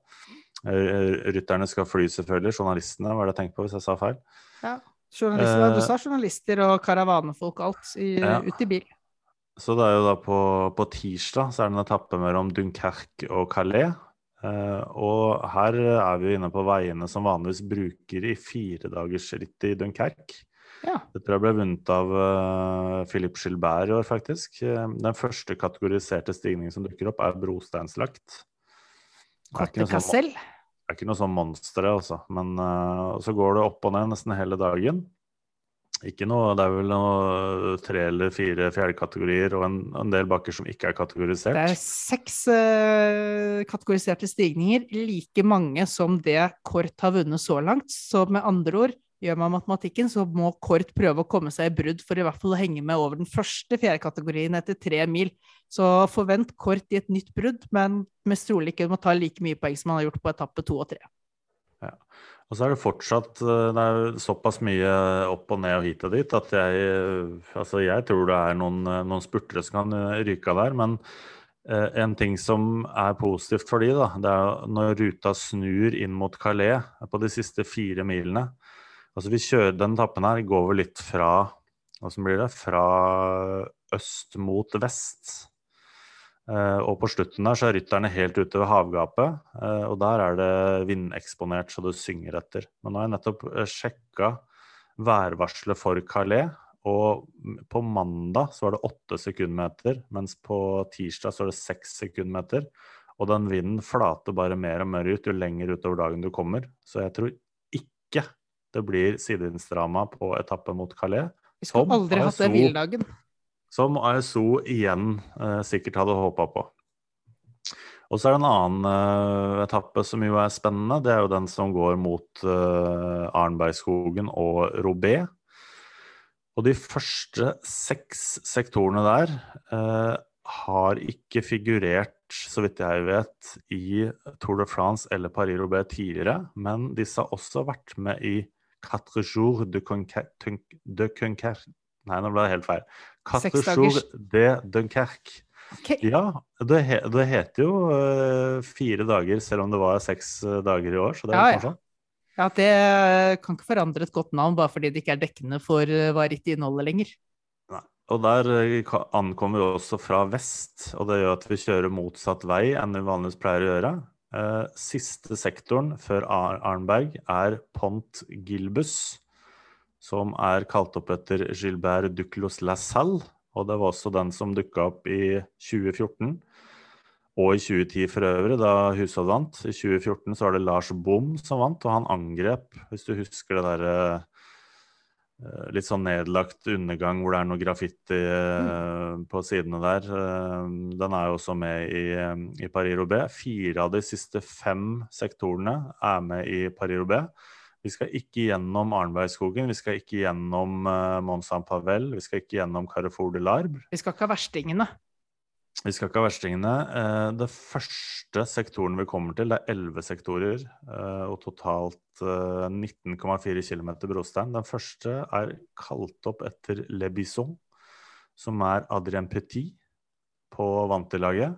Eh, rytterne skal fly, selvfølgelig. Journalistene var det jeg tenkte på, hvis jeg sa feil. ja, journalister, Du Eh, sa journalister og karavanefolk, og alt, i, Ja. ut i bil. Så det er jo da på, på tirsdag så er det en etappe mellom Dunkerque og Calais. Eh, og her er vi inne på veiene som vanligvis bruker i firedagersrittet i Dunkerque. Ja. Det tror jeg ble vunnet av uh, Philip Gilbert i år, faktisk. Eh, Den første kategoriserte stigningen som dukker opp, er brosteinslagt. Er noe sånn, det er ikke noe sånn monster, altså. Men uh, så går det opp og ned nesten hele dagen. Ikke noe, Det er vel noe tre eller fire fjerdekategorier og en, en del bakker som ikke er kategorisert. Det er seks uh, kategoriserte stigninger, like mange som det Kort har vunnet så langt. Så med andre ord, gjør man matematikken, så må Kort prøve å komme seg i brudd for i hvert fall å henge med over den første fjerdekategorien etter tre mil. Så forvent Kort i et nytt brudd, men mest trolig ikke må ta like mye poeng som han har gjort på etappe to og tre. Og så er det fortsatt eh, det er såpass mye opp og ned og hit og dit at jeg eh, Altså, jeg tror det er noen, eh, noen spurtere som kan ryke av der, men en ting som er positivt for de, da, det er når ruta snur inn mot Calais på de siste fire milene. Altså, vi kjører den etappen her går vel litt fra Åssen blir det? Fra øst mot vest. Uh, og på slutten der så er rytterne helt ute ved havgapet, uh, og der er det vindeksponert så det synger etter. Men nå har jeg nettopp uh, sjekka værvarselet for Calais, og på mandag så var det åtte sekundmeter, mens på tirsdag så er det seks sekundmeter. Og den vinden flater bare mer og mer ut jo lenger utover dagen du kommer. Så jeg tror ikke det blir sidevindsdrama på etappe mot Calais. Vi skulle aldri hatt den hviledagen. Som ASO igjen eh, sikkert hadde håpa på. Og så er det en annen eh, etappe som jo er spennende. Det er jo den som går mot eh, Arnbergskogen og Robé. Og de første seks sektorene der eh, har ikke figurert, så vidt jeg vet, i Tour de France eller Paris-Roubais tidligere. Men disse har også vært med i Quatre jours de de Conquer... Nei, nå ble det helt feil. Quatre jours de Dunkerque. Okay. Ja, det, he, det heter jo uh, fire dager, selv om det var seks uh, dager i år. Så det er Ja, litt ja. Ja, det kan ikke forandre et godt navn bare fordi det ikke er dekkende for eh, hva riktig innholdet lenger. Og der ankommer vi også fra vest, og det gjør at vi kjører motsatt vei enn vi vanligvis pleier å gjøre. Eh, siste sektoren før Arnberg er Pont Gilbus, som er kalt opp etter Gilbert Duclos Lasalle. og det var også den som dukka opp i 2014. Og i 2010 for øvrig, da Hushovd vant. I 2014 så var det Lars Bom som vant, og han angrep, hvis du husker det derre Eh, litt sånn nedlagt undergang hvor det er noe graffiti mm. på sidene der. Eh, den er jo også med i, eh, i Paris-Roubais. Fire av de siste fem sektorene er med i Paris-Roubais. Vi skal ikke gjennom Arnbergskogen, vi skal ikke gjennom uh, Mont Saint-Pavel, vi skal ikke gjennom Carrefour de Larbre. Vi skal ikke ha verstingene. Vi skal ikke ha verstingene. Eh, Det første sektoren vi kommer til, det er elleve sektorer eh, og totalt eh, 19,4 km brostein. Den første er kalt opp etter Le Bison, som er Adrien Petit på Vantilaget.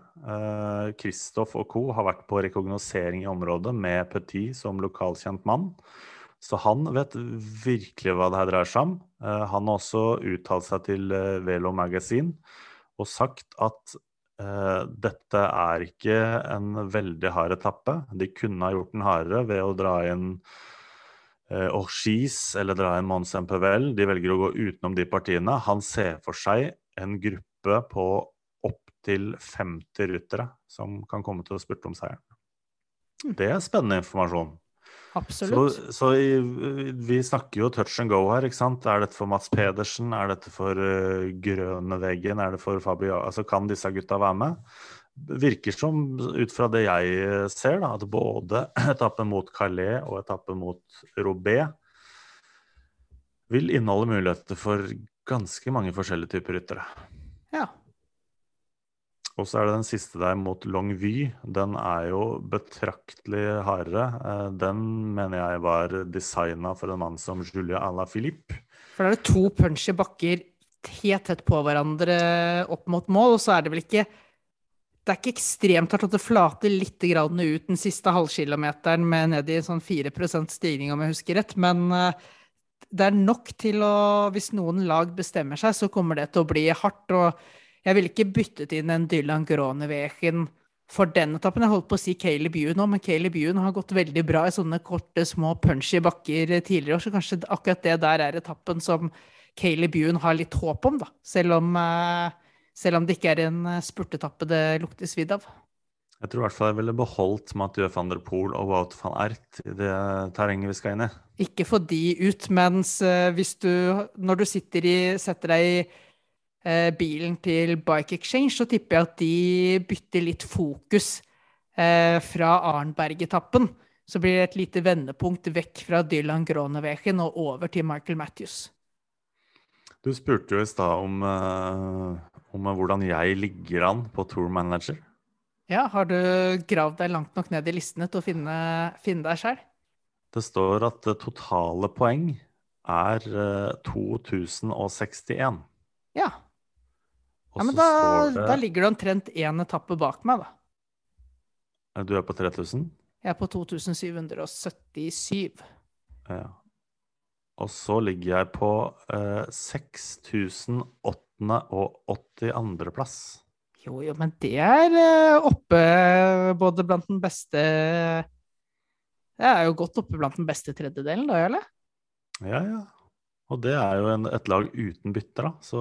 Kristoff og co. har vært på rekognosering i området med Petit som lokalkjent mann. Så han vet virkelig hva det her dreier seg om. Eh, Han har også uttalt seg til eh, Velo Magazine og sagt at eh, dette er ikke en veldig hard etappe. De kunne ha gjort den hardere ved å dra inn eh, Orchis eller dra inn Mons Empevel. De velger å gå utenom de partiene. Han ser for seg en gruppe på opptil 50 ryttere som kan komme til å spurte om seieren. Det er spennende informasjon. Så, Absolutt. så i, vi snakker jo touch and go her, ikke sant. Er dette for Mats Pedersen? Er dette for uh, Grønneveggen. Er det for Fabio? Altså, kan disse gutta være med? Virker som, ut fra det jeg eh, ser, da, at både etappen mot Calais og etappen mot Robé vil inneholde muligheter for ganske mange forskjellige typer ryttere. Ja. Og så er det den siste der mot Longvy. Den er jo betraktelig hardere. Eh, Den mener jeg var designa for en mann som Julia à la Philippe. For da er det to punchy bakker helt tett på hverandre opp mot mål, og så er det vel ikke Det er ikke ekstremt hardt at det flater litt ut den siste halvkilometeren med ned i sånn 4% stigning, om jeg husker rett, men eh, det er nok til å Hvis noen lag bestemmer seg, så kommer det til å bli hardt. og jeg ville ikke byttet inn en Dylan Groneveken for den etappen. Jeg holdt på å si Caleb Ewan nå, men Caleb Ewan har gått veldig bra i sånne korte, små punchy bakker tidligere år, så kanskje akkurat det der er etappen som Caleb Ewan har litt håp om, da. Selv om, eh, selv om det ikke er en eh, spurtetappe det lukter svidd av. Jeg tror i hvert fall jeg ville beholdt Mathieu van der Poel og Wout van Ert i det terrenget vi skal inn i. Ikke få de ut, mens eh, hvis du Når du sitter i Setter deg i eh, bilen til Bike Exchange, så tipper jeg at de bytter litt fokus eh, fra Arnberg-etappen. Så blir det et lite vendepunkt vekk fra Dylan Groneveken og over til Michael Matthews. Du spurte jo i stad om, eh, om hvordan jeg ligger an på Tour Manager. Ja, har du gravd deg langt nok ned i listene til å finne, finne deg sjøl? Det står at totale poeng er eh, 2061. Ja. Og ja, men da, det da ligger du omtrent én etappe bak meg, da. Du er på 3000? Jeg er på 2777. Ja. Og så ligger jeg på eh, 6082. plass. Jo, jo, men det er eh, oppe både blant den beste Det er jo godt oppe blant den beste tredjedelen, da, eller? Ja, ja. Og det er jo en, et lag uten bytter, da. Så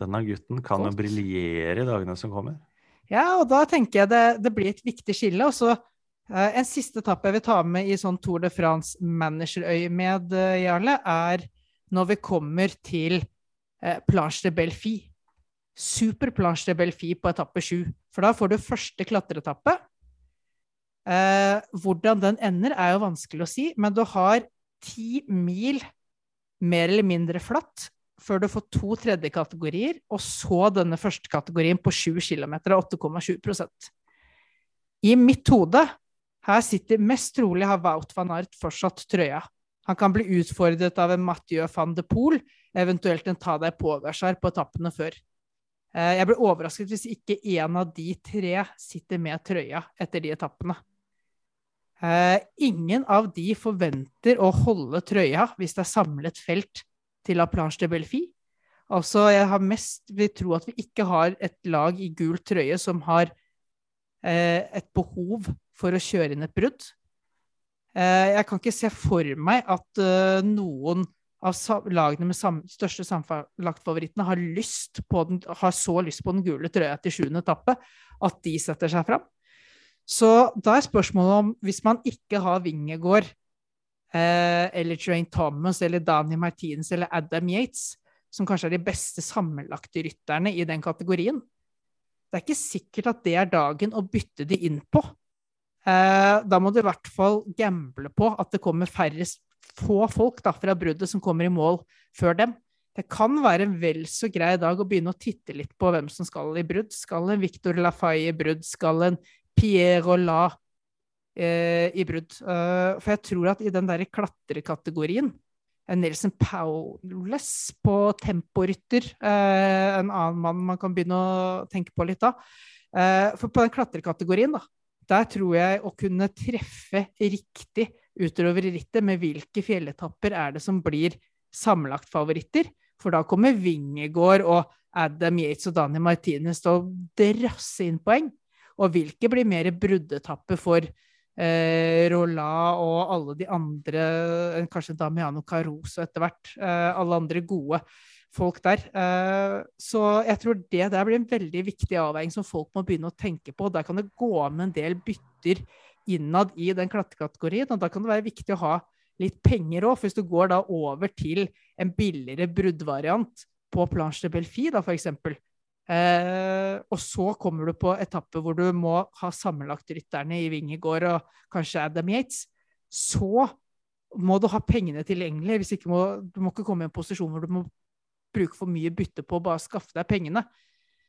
denne gutten kan jo briljere i dagene som kommer. Ja, og da tenker jeg det, det blir et viktig skille. Og så eh, en siste etappe jeg vil ta med i sånn Tour de France managerøyemed, eh, Jarle, er når vi kommer til eh, Planche de Belfi. Super Planche de Belfi på etappe sju. For da får du første klatreetappe. Eh, hvordan den ender, er jo vanskelig å si, men du har ti mil mer eller mindre flatt før du får to tredje kategorier, og så denne første kategorien på 7 km av 8,7% I mitt hode, her sitter mest trolig har Wout van Art fortsatt trøya. Han kan bli utfordret av en Mathieu van de Poel, eventuelt en ta deg på-versær på etappene før. Eh, Jeg blir overrasket hvis ikke en av de tre sitter med trøya etter de etappene. Eh, ingen av de forventer å holde trøya hvis det er samlet felt til La Planche de Belfi. Altså, jeg har mest vil tro at vi ikke har et lag i gul trøye som har eh, et behov for å kjøre inn et brudd. Eh, jeg kan ikke se for meg at eh, noen av lagene med sam største sammenlagtfavorittene har, har så lyst på den gule trøya til sjuende etappe at de setter seg fram. Så da er spørsmålet om, hvis man ikke har Vingegård eller Train Thomas eller Daniel Martinez eller Adam Yates, som kanskje er de beste sammenlagte rytterne i den kategorien, det er ikke sikkert at det er dagen å bytte de inn på. Eh, da må du i hvert fall gamble på at det kommer færre få folk da, fra bruddet som kommer i mål før dem. Det kan være en vel så grei dag å begynne å titte litt på hvem som skal i brudd. Skal en Victor Lafaye i brudd? Skal en Pierre eh, i brudd? Eh, for jeg tror at i den der klatrekategorien en Nelson Powles på temporytter, eh, en annen mann man kan begynne å tenke på litt da. Eh, for på den klatrekategorien, da, der tror jeg å kunne treffe riktig utover rittet med hvilke fjelletapper er det som blir sammenlagt favoritter. For da kommer Vingegård og Adam Yates og Daniel Martinez til å drasse inn poeng. Og hvilke blir mer bruddetapper for eh, Rolla og alle de andre, eh, kanskje Damiano Caruso etter hvert, eh, alle andre gode folk der. Eh, så jeg tror det der blir en veldig viktig avveining som folk må begynne å tenke på. Der kan det gå med en del bytter innad i den klatrekategorien, og da kan det være viktig å ha litt penger òg. Hvis du går da over til en billigere bruddvariant på Planche de Belfi, da, for eksempel, Eh, og så kommer du på etappe hvor du må ha sammenlagt rytterne i Vingegård og kanskje Adam Yates. Så må du ha pengene tilgjengelig. hvis ikke må, Du må ikke komme i en posisjon hvor du må bruke for mye bytte på å bare skaffe deg pengene.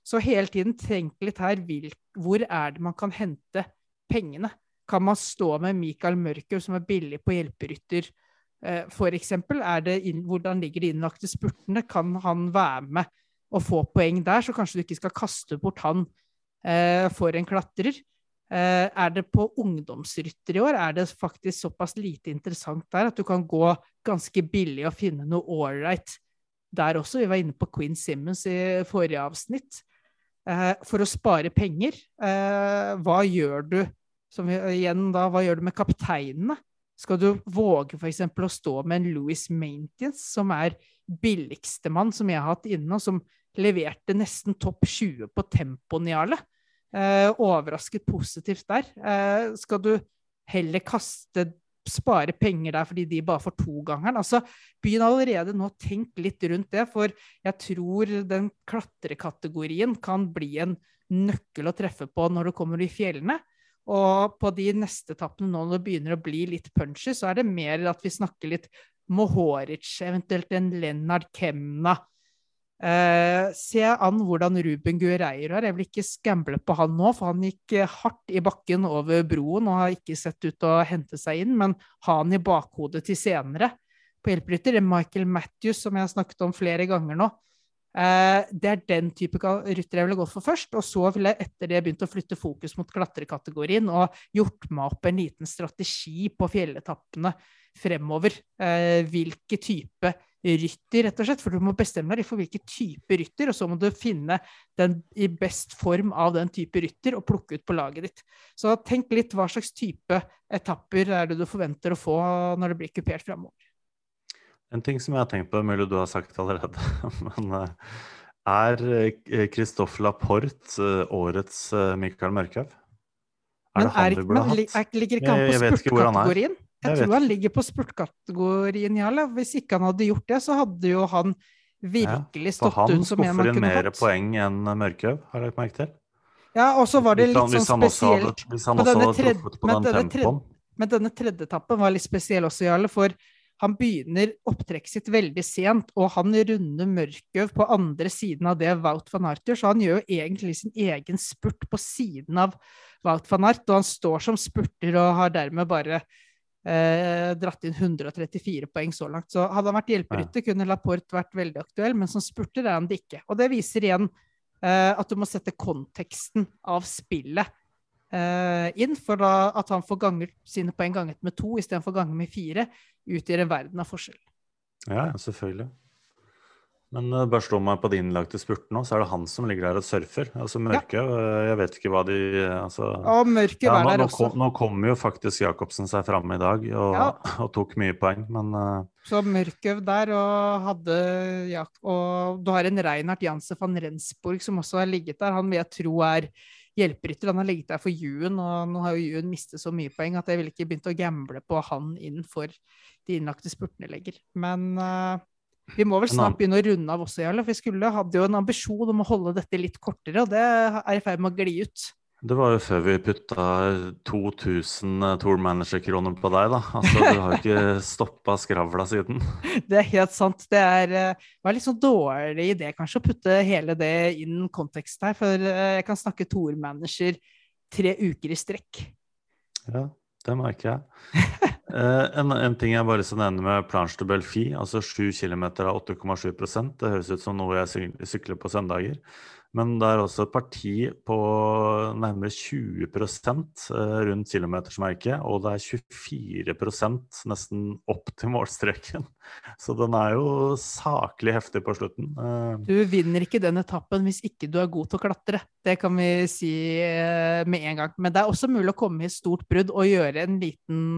Så hele tiden tenk litt her hvor er det man kan hente pengene? Kan man stå med Mikael Mørkøv, som er billig på hjelperytter, eh, f.eks.? Hvordan ligger de innlagte spurtene? Kan han være med å få poeng der, så kanskje du ikke skal kaste bort han eh, for en klatrer. Eh, er det på ungdomsrytter i år, er det faktisk såpass lite interessant der at du kan gå ganske billig og finne noe ålreit der også. Vi var inne på Queen Simmons i forrige avsnitt. Eh, for å spare penger, eh, hva gjør du som, igjen da, hva gjør du med kapteinene? Skal du våge f.eks. å stå med en Louis Maintenance, som er billigstemann som jeg har hatt inne, og som leverte nesten topp 20 på tempo-Niale. Eh, overrasket positivt der. Eh, skal du heller kaste spare penger der fordi de bare får togangeren. Altså, begynn allerede nå å tenke litt rundt det, for jeg tror den klatrekategorien kan bli en nøkkel å treffe på når du kommer i fjellene. Og på de neste etappene nå når det begynner å bli litt punchy, så er det mer at vi snakker litt Mohoric, eventuelt en Lennart Kemna, Uh, se an hvordan Ruben Guerreiro er. Jeg vil ikke skamble på han nå, for han gikk eh, hardt i bakken over broen og har ikke sett ut til å hente seg inn, men ha han i bakhodet til senere på hjelperytter. Michael Matthews, som jeg har snakket om flere ganger nå. Uh, det er den type rytter jeg ville gått for først, og så ville jeg etter det begynt å flytte fokus mot klatrekategorien og gjort meg opp en liten strategi på fjelletappene fremover. Uh, hvilke type rytter, rett og slett. For du må bestemme deg for hvilken type rytter, og så må du finne den i best form av den type rytter og plukke ut på laget ditt. Så tenk litt hva slags type etapper er det du forventer å få når det blir kupert framover. En ting som jeg har tenkt på, mulig du har sagt allerede, men eh, er Kristoffer Christophe Laporte eh, årets Mikael Mørkhaug? Er det han vi burde hatt? Ligger ikke han på spurtkategorien? Jeg, jeg tror han ligger på spurtkategorien, Jarle. Hvis ikke han hadde gjort det, så hadde jo han virkelig stått ja, ut som en man kunne hatt. For han skuffer inn mer poeng enn Mørkhaug, har jeg lagt merke til? Ja, og så var det litt sånn spesielt Hvis han også hadde truffet på den tempoen. Men denne tredje etappen var litt spesiell også, Jarle, for han begynner opptrekket sitt veldig sent, og han runder Mørkøv på andre siden av det Wout van Art gjør, så han gjør jo egentlig sin egen spurt på siden av Wout van Art, og han står som spurter og har dermed bare eh, dratt inn 134 poeng så langt. Så hadde han vært hjelperytter, kunne Laporte vært veldig aktuell, men som spurter er han det ikke. Og det viser igjen eh, at du må sette konteksten av spillet inn, for da at han får ganger sine poeng ganget med to istedenfor ganget med fire, utgjør en verden av forskjell. Ja, selvfølgelig. Men uh, bare slå meg på de innlagte spurten òg, så er det han som ligger der og surfer. Altså Mørke, ja. uh, jeg vet ikke hva de altså, Og Mørke ja, var der også. Nå, nå kom jo faktisk Jacobsen seg fram i dag og, ja. og tok mye poeng, men uh... Så Mørkøv der og hadde ja, Og du har en Reinhard Janse van Rensburg som også har ligget der. Han vil jeg tro er hjelperytter. Han har ligget der for Juen, og nå har jo Juen mistet så mye poeng at jeg ville ikke begynt å gamble på han inn for de innlagte spurtene lenger. Men uh, vi må vel snart begynne å runde av også, Jarle. For vi skulle hadde jo en ambisjon om å holde dette litt kortere, og det er i ferd med å gli ut. Det var jo før vi putta 2000 eh, Tour Manager-kroner på deg, da. Altså, du har jo ikke stoppa skravla siden. Det er helt sant. Det er, eh, var litt sånn dårlig idé kanskje å putte hele det inn kontekst her, for eh, jeg kan snakke Tour Manager tre uker i strekk. Ja, det merker jeg. Eh, en, en ting jeg bare skal nevne med Planche de Belfi, altså 7 km av 8,7% Det høres ut som noe jeg sykler på søndager. Men det er også et parti på nærmere 20 eh, rundt kilometersmerket, og det er 24% nesten opp til målstreken. Så den er jo saklig heftig på slutten. Eh, du vinner ikke den etappen hvis ikke du er god til å klatre. Det kan vi si eh, med en gang. Men det er også mulig å komme i et stort brudd og gjøre en liten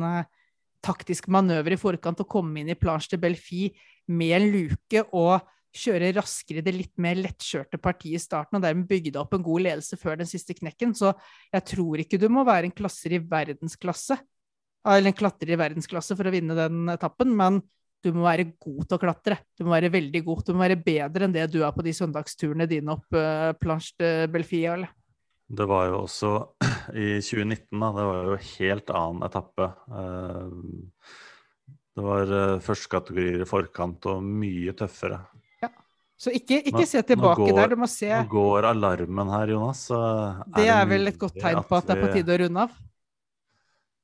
taktisk manøver i forkant og komme inn i Planche de Belfi med en luke og kjøre raskere det litt mer lettkjørte partiet i starten, og dermed bygge opp en god ledelse før den siste knekken. Så jeg tror ikke du må være en klasser i verdensklasse, eller en klatrer i verdensklasse for å vinne den etappen, men du må være god til å klatre. Du må være veldig god. Du må være bedre enn det du er på de søndagsturene dine opp uh, Planche de Belfia, eller? Det var jo også i 2019, da. Det var jo helt annen etappe. Uh, det var uh, første kategorier i forkant og mye tøffere. Så ikke, ikke se tilbake går, der, du må se Nå går alarmen her, Jonas. det er, er vel et godt tegn på at det er på tide å runde av?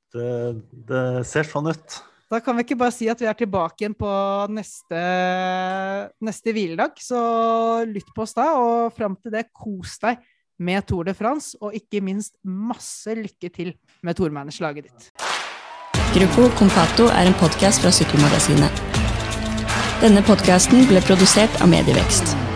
Det, det, ser sånn ut. Da kan vi ikke bare si at vi er tilbake igjen på neste, neste hviledag. Så lytt på oss da, og fram til det, kos deg med Tour de France, og ikke minst masse lykke til med Tormanners-laget ditt. Gruppo Compato er en podkast fra Sykkelmagasinet. Denne podkasten ble produsert av Medievekst.